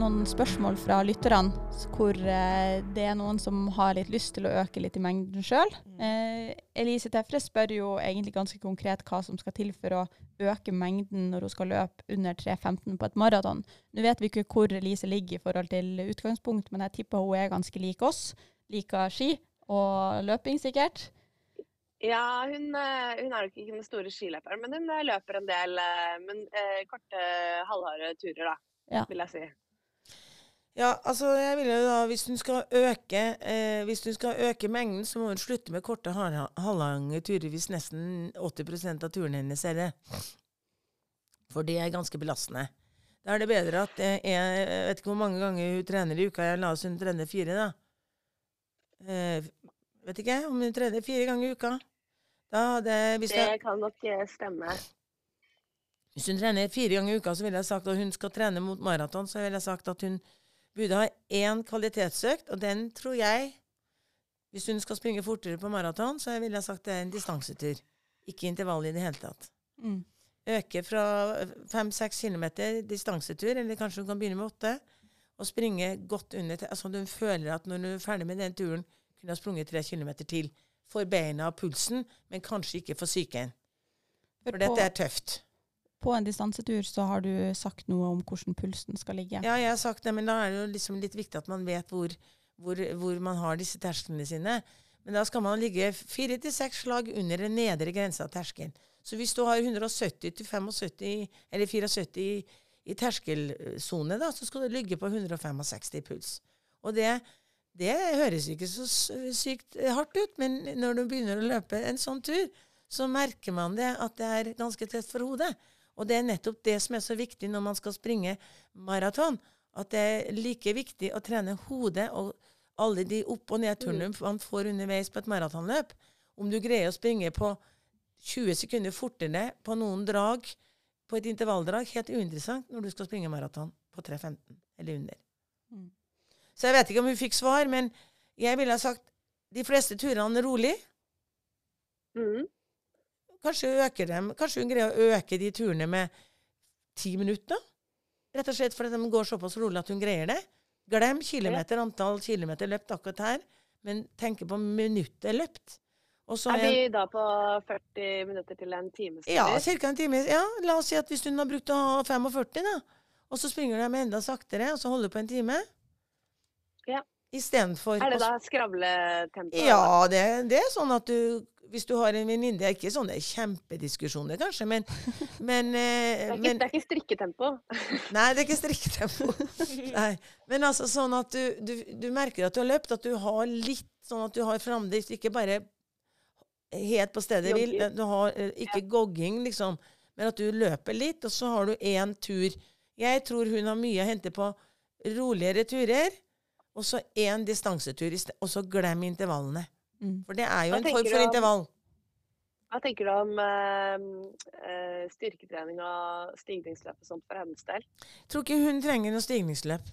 noen spørsmål fra lytterne hvor eh, det er noen som har litt lyst til å øke litt i mengden sjøl. Eh, Elise Tefre spør jo egentlig ganske konkret hva som skal til for å øke mengden når hun skal løpe under 3.15 på et maraton. Nå vet vi ikke hvor Elise ligger i forhold til utgangspunkt, men jeg tipper hun er ganske lik oss. Liker ski og løping, sikkert. Ja, hun, eh, hun er nok ikke den store skiløperen, men hun løper en del eh, men, eh, korte, halvharde turer, da, Ja. vil jeg si. Ja, altså jeg vil jo da, hvis hun skal øke, eh, hvis hun skal øke mengden, så må hun slutte med korte, halvlange turer hvis nesten 80 av turene hennes er det. For det er ganske belastende. Da er det bedre at det er Jeg vet ikke hvor mange ganger hun trener i uka. Jeg la oss hun trene fire, da. Eh, vet ikke om hun trener fire ganger i uka. Da hadde hvis Det kan nok eh, stemme. Hvis hun trener fire ganger i uka, så ville jeg sagt at hun skal trene mot maraton, så ville jeg sagt at hun burde ha én kvalitetsøkt, og den tror jeg Hvis hun skal springe fortere på maraton, så ville jeg sagt det er en distansetur. Ikke intervall i det hele tatt. Mm. Øke fra fem-seks kilometer distansetur, eller kanskje hun kan begynne med åtte, og springe godt under til Altså hun føler at når hun er ferdig med den turen, kunne ha sprunget tre kilometer til. For beina og pulsen, men kanskje ikke for psyken. For For dette er tøft. På en distansetur så har du sagt noe om hvordan pulsen skal ligge. Ja, jeg har sagt det, men da er det jo liksom litt viktig at man vet hvor, hvor, hvor man har disse tersklene sine. Men da skal man ligge fire til seks slag under den nedre grensa av terskelen. Så hvis du har 170 til 75, eller 74 i, i terskelsone, da, så skal du ligge på 165 i puls. Og det, det høres ikke så sykt hardt ut, men når du begynner å løpe en sånn tur, så merker man det at det er ganske tett for hodet. Og det er nettopp det som er så viktig når man skal springe maraton. At det er like viktig å trene hodet og alle de opp- og nedturene man får underveis på et maratonløp. Om du greier å springe på 20 sekunder fortere på noen drag, på et intervalldrag, helt uinteressant når du skal springe maraton på 3.15 eller under. Mm. Så jeg vet ikke om hun fikk svar, men jeg ville ha sagt de fleste turene rolig. Mhm. Kanskje, øker dem, kanskje hun greier å øke de turene med ti minutter? Rett og slett fordi de går såpass rolig at hun greier det. Glem kilometer, antall kilometer løpt akkurat her, men tenk på minuttet løpt. Er en- vi da på 40 minutter til en time? ja, ca. en time. Ja, la oss si at hvis hun har brukt 45, da, og så springer med enda saktere, og så holder du på en time Ja. Istedenfor Er det da skravletempo? Ja, det, det er sånn at du Hvis du har en venninne Det er ikke sånne kjempediskusjoner, kanskje, men, men, eh, Det er, ikke, men det er ikke strikketempo. Nei, det er ikke strikketempo. Nei. Men altså sånn at du, du, du merker at du har løpt, at du har litt sånn at du har framdrift, ikke bare helt på stedet hvil. Du har eh, ikke gogging, liksom, men at du løper litt, og så har du én tur. Jeg tror hun har mye å hente på roligere turer, og så én distansetur, og så glem intervallene. Mm. For det er jo en form for om- intervall. Hva tenker du om eh, eh, styrketrening og stigningsløp og sånt for hennes del? tror ikke hun trenger noe stigningsløp.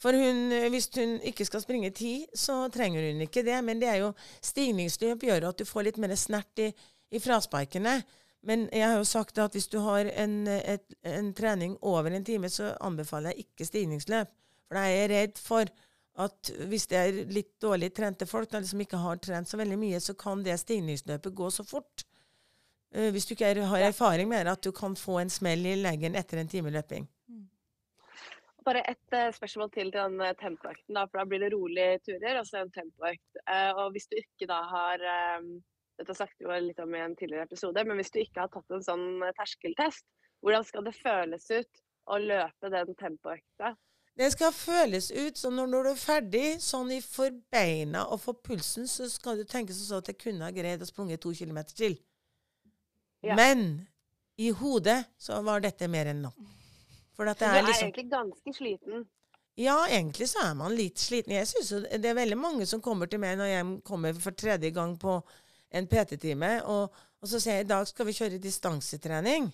For hun, eh, hvis hun ikke skal springe ti, så trenger hun ikke det. Men det er jo stigningsløp gjør at du får litt mer snert i, i frasparkene. Men jeg har jo sagt at hvis du har en, et, en trening over en time, så anbefaler jeg ikke stigningsløp. For da er jeg redd for at hvis det er litt dårlig trente folk eller som ikke har trent så veldig mye, så kan det stigningsløpet gå så fort. Uh, hvis du ikke er, har erfaring med det, at du kan få en smell i leggen etter en time løping. bare et uh, spørsmål til til den uh, tempoøkten. for Da blir det rolige turer og så en tempoøkt. Og hvis du ikke da har Dette snakket vi litt om i en tidligere episode, men hvis du ikke har tatt en sånn terskeltest, hvordan skal det føles ut å løpe den tempoøkta? Det skal føles ut som når, når du er ferdig, sånn i forbeina og for pulsen, så skal du tenke sånn at jeg kunne ha greid å sprunge to kilometer til. Ja. Men i hodet så var dette mer enn nok. For at det er, du er liksom, egentlig ganske sliten? Ja, egentlig så er man litt sliten. Jeg synes Det er veldig mange som kommer til meg når jeg kommer for tredje gang på en PT-time, og, og, så sier jeg i dag skal vi kjøre distansetrening.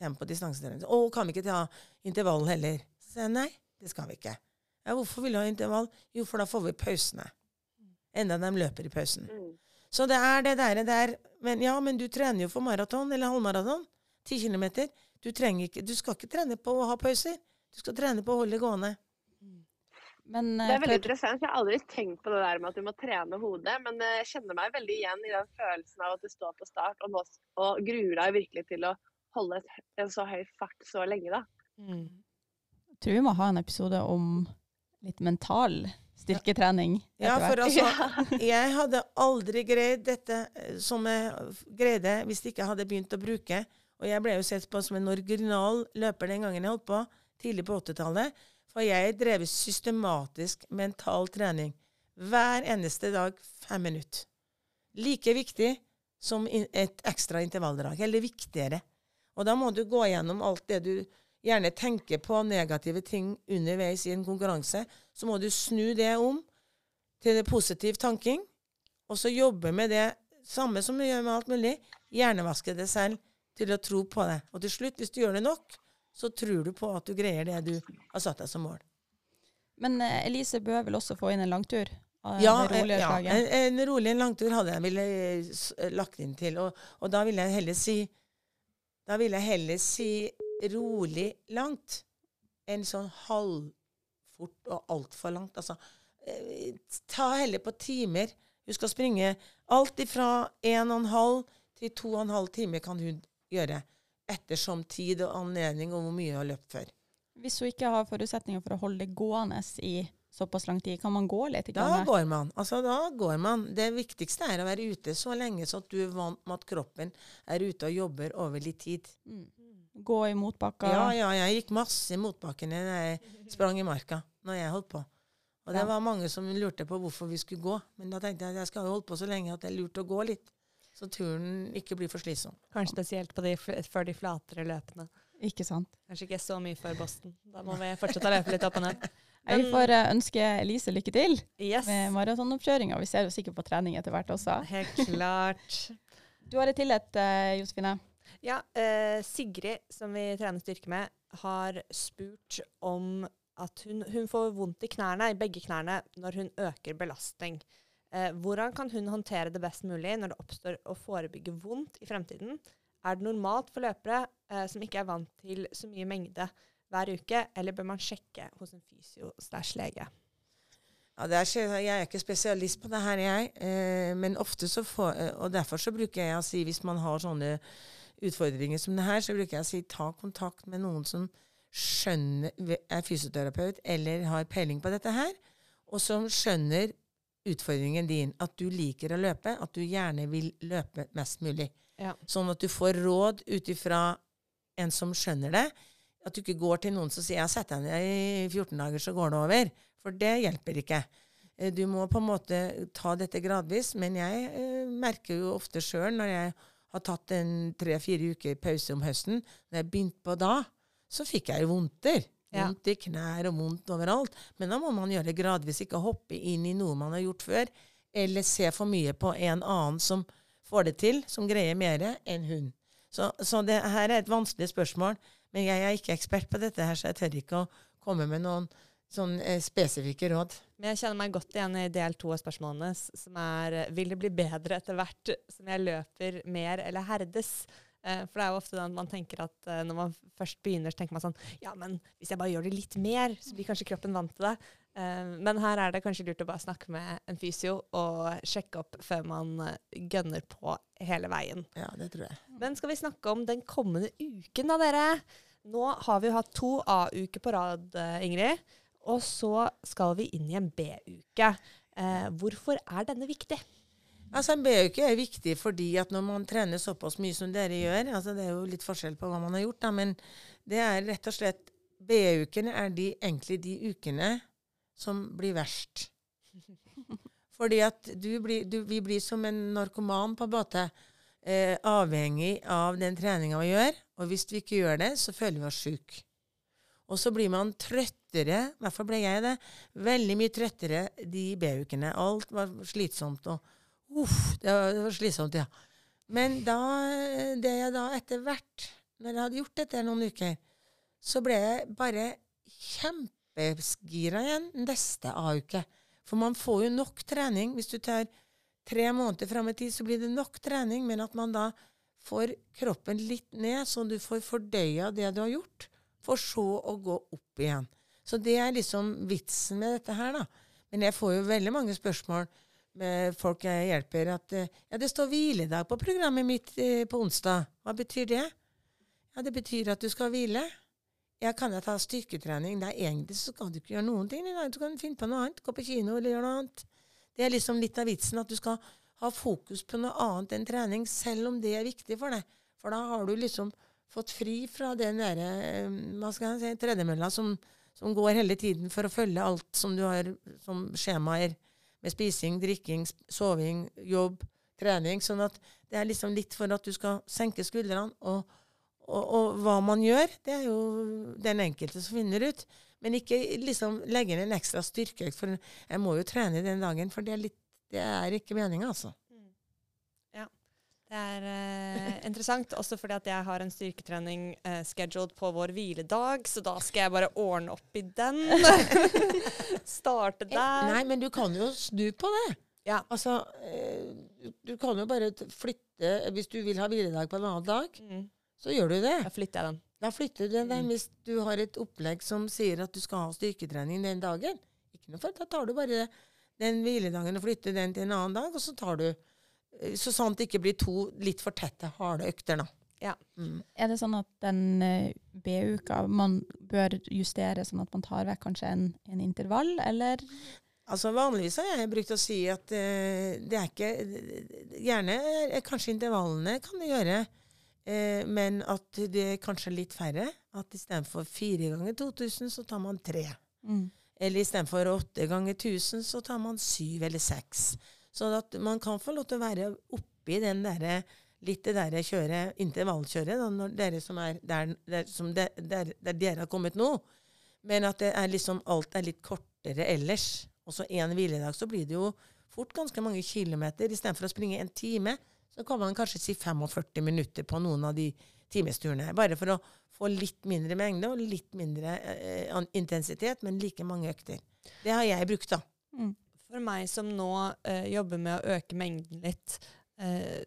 Tempo distansetrening. Og kan vi ikke ta intervall heller? Så jeg nei, det skal vi ikke. Ja, hvorfor vil du ha intervall? Jo, for da får vi pausene. Enda de løper i pausen. Mm. Så det er det der, der Men ja, men du trener jo for maraton eller halvmaraton. Ti kilometer. Du, ikke, du skal ikke trene på å ha pauser. Du skal trene på å holde gående. Men, det er eh, veldig interessant. Jeg har aldri tenkt på det der med at du må trene hodet. Men eh, jeg kjenner meg veldig igjen i den følelsen av at du står på start og, og gruer deg virkelig til å holde en så høy fart så lenge. da. Mm. Tror vi må ha en episode om litt mental styrketrening. Ja, for altså, jeg hadde aldri greid dette eh, som jeg greide hvis jeg ikke hadde begynt å bruke og jeg ble jo sett på som en original løper den gangen jeg holdt på, tidlig på 80-tallet. For jeg drev systematisk mental trening. Hver eneste dag fem minutter. Like viktig som et ekstra intervalldrag. Eller viktigere. Og da må du gå gjennom alt det du gjerne tenker på negative ting underveis i en konkurranse. Så må du snu det om til det positiv tanking, og så jobbe med det samme som du gjør med alt mulig. Hjernevaske det selv til å tro på det. Og til slutt, hvis du gjør det nok, så tror du på at du greier det du har satt deg som mål. Men uh, Elise bør vel også få inn en langtur? Ja, eh, ja en, en, rolig langtur hadde jeg ville eh, lagt inn til. Og, og, da ville jeg heller si Da ville jeg heller si rolig langt enn sånn halvfort og altfor langt. Altså, ta heller på timer. Du skal springe alt ifra 1,5 til 2,5 timer kan hun gjøre. Ettersom tid og anledning og hvor mye hun har løpt før. Hvis hun ikke har forutsetninger for å holde det gående i såpass lang tid, kan man gå litt? Da går man. Altså, da går man. Det viktigste er å være ute så lenge så at du er vant med at kroppen er ute og jobber over litt tid. Mm. Gå i motbakka? Ja, ja, jeg gikk masse i motbakken når jeg sprang i marka. når jeg holdt på. Og det var mange som lurte på hvorfor vi skulle gå. Men da tenkte jeg at jeg skal jo holde på så lenge at det er lurt å gå litt så turen ikke blir for slitsom. Kanskje spesielt de, for de flatere løpene. Ikke sant. Kanskje ikke så mye for Boston. Da må vi fortsette å løpe litt opp og ned. Vi får uh, ønske Elise lykke til yes. med maratonoppkjøringa. Vi ser jo sikkert på trening etter hvert også. Helt klart. du har et tillit, uh, Josefine. Ja, uh, Sigrid, som vi trener styrke med, har spurt om at hun, hun, får vondt i knærne, i begge knærne når hun øker belastning. Eh, hvordan kan hun håndtere det best mulig når det oppstår å forebygge vondt i fremtiden? Er det normalt for løpere eh, som ikke er vant til så mye mengde hver uke, eller bør man sjekke hos en fysio-lege? Ja, er, jeg er ikke spesialist på det her, jeg. Eh, men ofte så får, eh, Og derfor så bruker jeg å si, hvis man har sånne utfordringer som det her, så bruker jeg å si ta kontakt med noen som skjønner, er fysioterapeut eller har peiling på dette her, og som skjønner utfordringen din. At du liker å løpe, at du gjerne vil løpe mest mulig. Ja. Sånn at du får råd ut ifra en som skjønner det. At du ikke går til noen som sier 'jeg setter deg ned i 14 dager, så går det over'. For det hjelper ikke. Eh, du må på en måte ta dette gradvis. Men jeg eh, merker jo ofte sjøl, når jeg har tatt en tre-fire uker pause om høsten, når jeg begynte på da, så fikk jeg jo vondter. Vondt i knær og vondt overalt. Men da må man gjøre det gradvis, ikke hoppe inn i noe man har gjort før, eller se for mye på en annen som får det til, som greier mer enn hun. Så, så det her er et vanskelig spørsmål, men jeg er ikke ekspert på dette, her, så jeg tør ikke å komme med noen sånn eh, spesifikke råd. Men jeg kjenner meg godt igjen i del to av spørsmålene, som er vil det bli bedre etter hvert som jeg løper mer eller herdes? Eh, for det er jo ofte den man tenker at eh, når man først begynner, så tenker man sånn Ja, men hvis jeg bare gjør det litt mer, så blir kanskje kroppen vant til det. Eh, men her er det kanskje lurt å bare snakke med en fysio og sjekke opp før man gønner på hele veien. Ja, det tror jeg. Men skal vi snakke om den kommende uken da, dere? nå har vi jo hatt to A-uker på rad, eh, Ingrid. Og så skal vi inn i en B-uke. Eh, hvorfor er denne viktig? Altså, En B-uke er viktig fordi at når man trener såpass mye som dere gjør altså Det er jo litt forskjell på hva man har gjort, da, men det er rett og slett B-ukene er de, egentlig de ukene som blir verst. Fordi at du blir, du, vi blir som en narkoman på en måte. Eh, avhengig av den treninga vi gjør. Og hvis vi ikke gjør det, så føler vi oss sjuke. Og så blir man trøttere, i hvert fall ble jeg det, veldig mye trøttere de B-ukene. Alt var slitsomt. og Uff, det var, det var slitsomt, ja. Men da, det jeg da etter hvert, når jeg hadde gjort dette noen uker, så ble jeg bare kjempegira igjen neste A-uke. For man får jo nok trening. Hvis du tar tre måneder fram i tid, så blir det nok trening, men at man da får kroppen litt ned, så du får fordøya det du har gjort, for så å gå opp igjen. Så det er liksom vitsen med dette her, da. Men jeg får jo veldig mange spørsmål med folk jeg hjelper, at eh, ja, det står hviledag på programmet mitt eh, på onsdag. Hva betyr det? Ja, det betyr at du skal hvile. Ja, kan jeg ta styrketrening? Nei, egentlig så kan du ikke gjøre noen ting. Du kan finne på noe annet. Gå på kino eller gjøre noe annet. Det er liksom litt av vitsen at du skal ha fokus på noe annet enn trening, selv om det er viktig for deg. For da har du liksom fått fri fra den derre eh, hva si, tredemølla som, som, går hele tiden for å følge alt som du har som skjemaer med spising, drikking, soving, jobb, trening. Sånn at det er liksom litt for at du skal senke skuldrene. Og, og, og hva man gjør, det er jo den enkelte som finner ut. Men ikke liksom legge inn en ekstra styrkeøkt, for jeg må jo trene den dagen. For det er, litt, det er ikke meninga, altså. Det er eh, interessant, også fordi at jeg har en styrketrening eh, scheduled på vår hviledag, så da skal jeg bare ordne opp i den. Starte der. Nei, men du kan jo snu på det. Ja. Altså, eh, du kan jo bare flytte Hvis du vil ha hviledag på en annen dag, Mm. så gjør du det. Da flytter jeg den. Da flytter du den Mm. hvis du har et opplegg som sier at du skal ha styrketrening den dagen. Ikke noe for, Da tar du bare den hviledagen og flytter den til en annen dag, og så tar du eh, Så sant det ikke blir to litt for tette, harde økter, da. Ja. Mm. Er det sånn at den eh, B-uka man bør justere sånn at man tar vekk kanskje en, en intervall, eller? Altså Vanligvis har jeg brukt å si at uh, det er ikke Gjerne eh, kanskje intervallene kan det gjøre, uh, men at det er kanskje litt færre. At istedenfor fire ganger 2000, så tar man tre. Mm. Eller istedenfor åtte ganger 1000, så tar man syv eller seks. Så at man kan få lov til å være oppi den derre litt det derre kjøret, intervallkjøret, da, når dere som er der, der, som der, der, der dere har kommet nå. Men at er liksom alt er litt kortere ellers. Og så én hviledag, så blir det jo fort ganske mange kilometer. Istedenfor å springe en time, så kan man kanskje si 45 minutter på noen av de timesturene. Bare for å få litt mindre mengde og litt mindre eh, intensitet, men like mange økter. Det har jeg brukt, da. Mm. For meg som nå eh, jobber med å øke mengden litt, eh,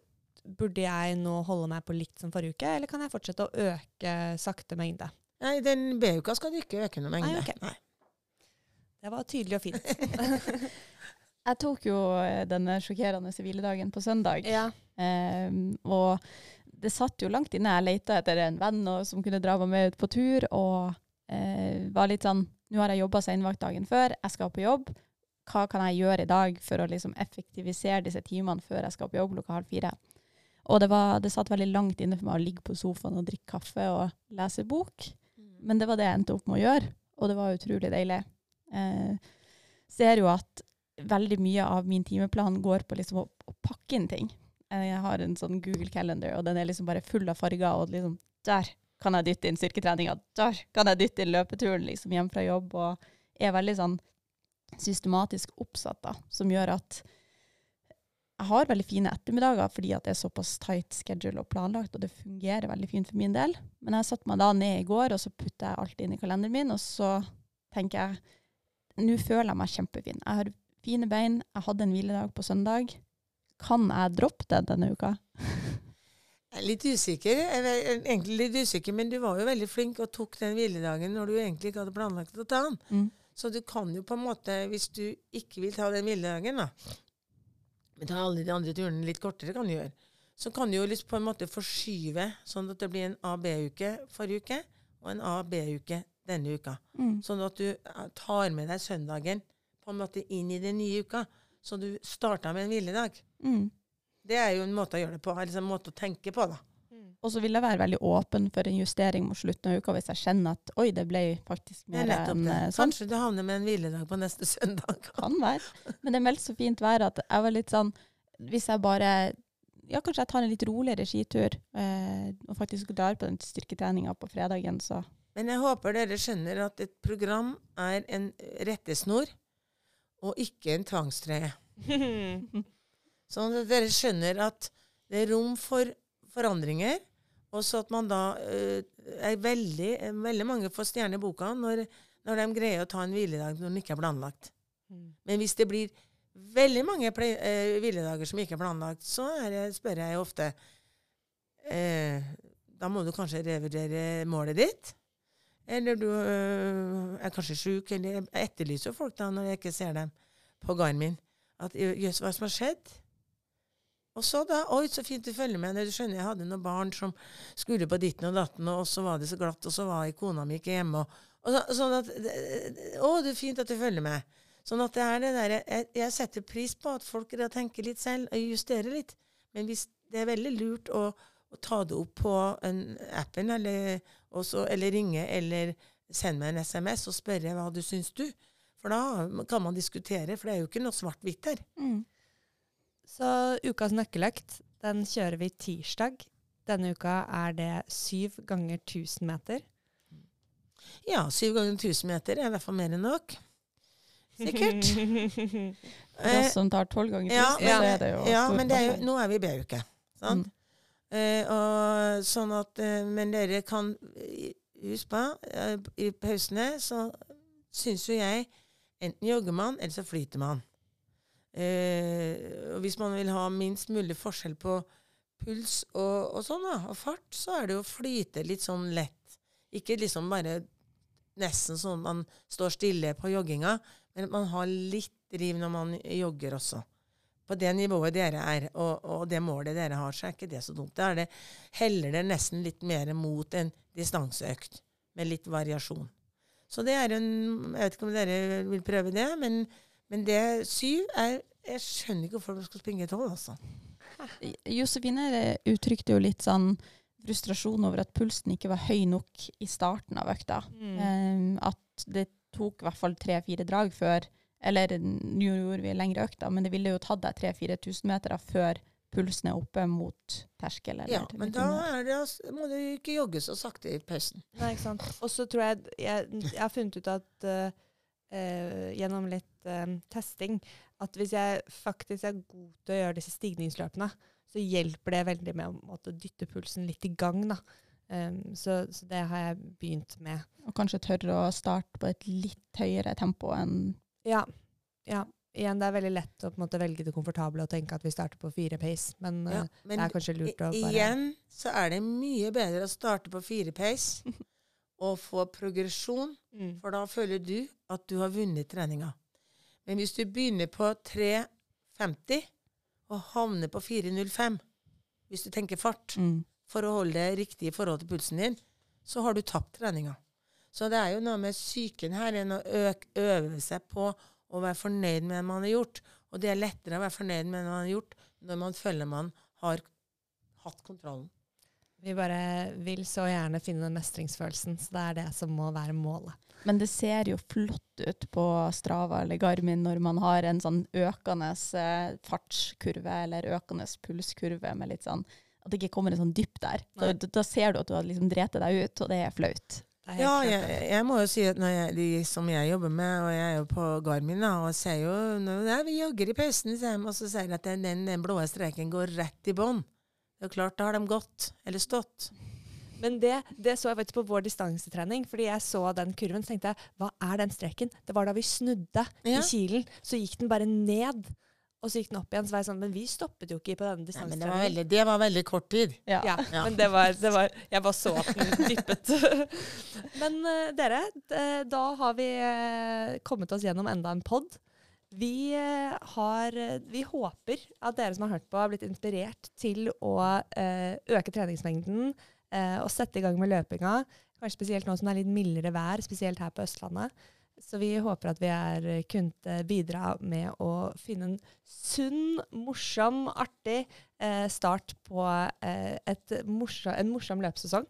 burde jeg nå holde meg på likt som forrige uke, eller kan jeg fortsette å øke sakte mengde? Nei, den B-uka skal du ikke øke noe mengde. Nei, okay. Nei. Det var tydelig og fint. Jeg tok jo eh, denne sjokkerende hviledagen på søndag. ja. Ehm, og det satt jo langt inne. Jeg leita etter en venn og, som kunne dra meg med ut på tur. Og eh, var litt sånn Nå har jeg jobba seinvakt dagen før, jeg skal på jobb. Hva kan jeg gjøre i dag for å liksom effektivisere disse timene før jeg skal på jobb klokka halv fire? Og det, var, det satt veldig langt inne for meg å ligge på sofaen og drikke kaffe og lese bok. Men det var det jeg endte opp med å gjøre, og det var utrolig deilig. Eh, ser jo at veldig mye av min timeplan går på liksom å, å pakke inn ting. Eh, Jeg har en sånn Google Calendar, og den er liksom bare full av farger. Og liksom, der kan jeg dytte inn styrketreninga. Der kan jeg dytte inn løpeturen liksom hjem fra jobb. Og er veldig sånn systematisk oppsatt, da, som gjør at jeg har veldig fine ettermiddager fordi at det er såpass tight schedule og planlagt, og det fungerer veldig fint for min del. Men jeg satte meg da ned i går, og så putta jeg alt inn i kalenderen min, og så tenker jeg nå føler jeg meg kjempefin. Jeg har fine bein, jeg hadde en hviledag på søndag. Kan jeg droppe det denne uka? Jeg er litt usikker. Er egentlig litt usikker, men du var jo veldig flink og tok den hviledagen når du egentlig ikke hadde planlagt å ta den. Mm. Så du kan jo på en måte, hvis du ikke vil ta den hviledagen, da Men ta alle de andre turene litt kortere, kan du gjøre. Så kan du jo liksom på en måte forskyve, sånn at det blir en A-B-uke forrige uke, og en A-B-uke denne uka. Mm. Sånn at du eh, tar med deg søndagen på en måte inn i den nye uka. Så du starta med en hviledag. Mm. Det er jo en måte å gjøre det på. Altså en måte å tenke på, da. Og så vil jeg være veldig åpen for en justering mot slutten av uka hvis jeg kjenner at oi, det ble faktisk er mer enn eh, sånn. Kanskje du havner med en hviledag på neste søndag. Kan være. Men det er meldt så fint vær at jeg var litt sånn Hvis jeg bare Ja, kanskje jeg tar en litt roligere skitur eh, og faktisk drar på den styrketreninga på fredagen, så Men jeg håper dere skjønner at et program er en rettesnor, og ikke en tvangstrøye. Sånn at dere skjønner at det er rom for forandringer, og så at man da eh, er veldig, eh, veldig mange får stjerne i boka når, når de greier å ta en hviledag når den ikke er planlagt. Men hvis det blir veldig mange eh, hviledager som ikke er planlagt, så er det, spør jeg ofte eh, Da må du kanskje revurdere målet ditt. Eller du øh, er kanskje sjuk, eller jeg etterlyser folk da når jeg ikke ser dem på Garmin. At jøss, hva som har skjedd? Og så da Oi, så fint du følger med. Du skjønner, jeg hadde noen barn som skulle på ditten og datten, og så var det så glatt, og så var kona mi ikke hjemme. Og, og så, sånn at Å, det er fint at du følger med. Sånn at det er det derre jeg, jeg setter pris på at folk tenker litt selv og justerer litt. Men hvis det er veldig lurt å, å ta det opp på en appen, eller, også, eller ringe, eller sende meg en SMS og spørre hva du syns du. For da kan man diskutere, for det er jo ikke noe svart-hvitt her. mm. Så ukas nøkkeløkt, den kjører vi tirsdag. Denne uka er det syv ganger 1000 meter. Ja, syv ganger 1000 meter er i hvert fall mer enn nok. Sikkert. Ja, oss som tar tolv ganger ja, tusen, ja, så er det jo ja, men det er jo, nå er vi i B-uke. Sant? Mm. Eh, og sånn at, eh, men dere kan eh, Husk på, eh, i pausene så syns jo jeg enten jogger man, eller så flyter man. Eh, hvis man vil ha minst mulig forskjell på puls og, og sånn, da, og fart, så er det jo å flyte litt sånn lett. Ikke liksom bare nesten sånn man står stille på jogginga, men at man har litt driv når man jogger også. På det nivået dere er, og, og det målet dere har, så er ikke det så dumt. Da er det, heller det nesten litt mer mot en distanseøkt, med litt variasjon. Så det er en Jeg vet ikke om dere vil prøve det, men, men det syv er Jeg skjønner ikke hvorfor man skal springe tolv, altså. Josefine uttrykte jo litt sånn frustrasjon over at pulsen ikke var høy nok i starten av økta. Mm. Um, at det tok i hvert fall tre-fire drag før Eller nå gjorde vi lengre økta, men det ville jo tatt deg 3000-4000 meter før pulsen er oppe mot terskel. Eller Ja, men da er det, altså- må du ikke jogge så sakte i pausen. Nei, ikke sant. Og så tror jeg, jeg Jeg har funnet ut at eh, eh, gjennom litt eh, testing at hvis jeg faktisk er god til å gjøre disse stigningsløpene, så hjelper det veldig med å måtte dytte pulsen litt i gang. da. Um, så, så det har jeg begynt med. Og kanskje tørre å starte på et litt høyere tempo enn Ja. ja. Igjen, det er veldig lett å på en måte velge det komfortable og tenke at vi starter på fire pace, men Ja, eh, men det er kanskje lurt å bare Igjen så er det mye bedre å starte på fire pace og få progresjon, mm. for da føler du at du har vunnet treninga. Men hvis du begynner på 3,50 og havner på 4,05, hvis du tenker fart, mm. for å holde det riktig i forhold til pulsen din, så har du tapt treninga. Så det er jo noe med psyken her enn å øve seg på å være fornøyd med det man har gjort. Og det er lettere å være fornøyd med det man har gjort, når man føler man har hatt kontrollen. Vi bare vil så gjerne finne den mestringsfølelsen, så det er det som må være målet. Men det ser jo flott ut på Strava eller Garmin når man har en sånn økende eh, fartskurve eller økende pulskurve med litt sånn At det ikke kommer en sånn dypp der. Da, da ser du at du har liksom drept deg ut, og det er flaut. Det helt Ja, jeg, jeg må jo si at når jeg, de som jeg jobber med, og jeg er jo på Garmin, da, og ser jo når ja, Vi jogger i pausen, og så ser jeg at den, den, den blå streken går rett i bånn. Det er klart, da har de gått, eller stått. Men det, det så jeg faktisk på vår distansetrening, fordi jeg så den kurven, så tenkte jeg hva er den streken? Det var da vi snudde Ja. i kilen, så gikk den bare ned. Og så gikk den opp igjen. Så var jeg sånn Men vi stoppet jo ikke på denne Nei, det, var distansetreningen. veldig, det var veldig kort tid. Ja. Ja, Ja. men det var, det var Jeg bare så at den dyppet. men uh, dere, da har vi uh, kommet oss gjennom enda en pod. Vi, eh, har, eh, vi håper at dere som har hørt på, har blitt inspirert til å eh, øke treningsmengden. og sette i gang med løpinga. Kanskje spesielt nå som det er litt mildere vær, spesielt her på Østlandet. Så vi håper at vi eh, kunnet bidra med å finne en sunn, morsom, artig start på morsom, en morsom løpsesong.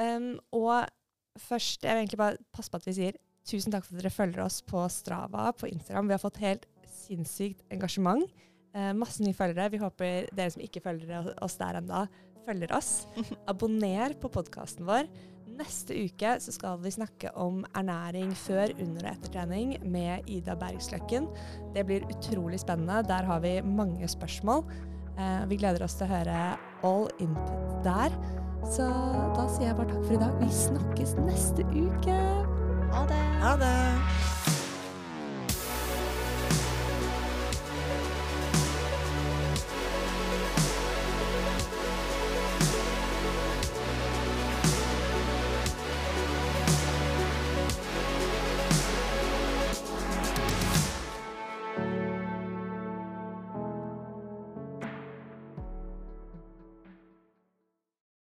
Um, og først, jeg vil egentlig bare passe på at vi sier tusen takk for at dere følger oss på Strava, på Instagram. Vi har fått helt sinnssykt engasjement. Eh, masse nye følgere. Vi håper dere som ikke følger oss der ennå, følger oss. Abonner på podkasten vår. Neste uke så skal vi snakke om ernæring før, under og etter trening med Ida Bergsløkken. Det blir utrolig spennende. Der har vi mange spørsmål. Eh, vi gleder oss til å høre all input der. Så da sier jeg bare takk for i dag. Vi snakkes neste uke. Ha det. Ha det.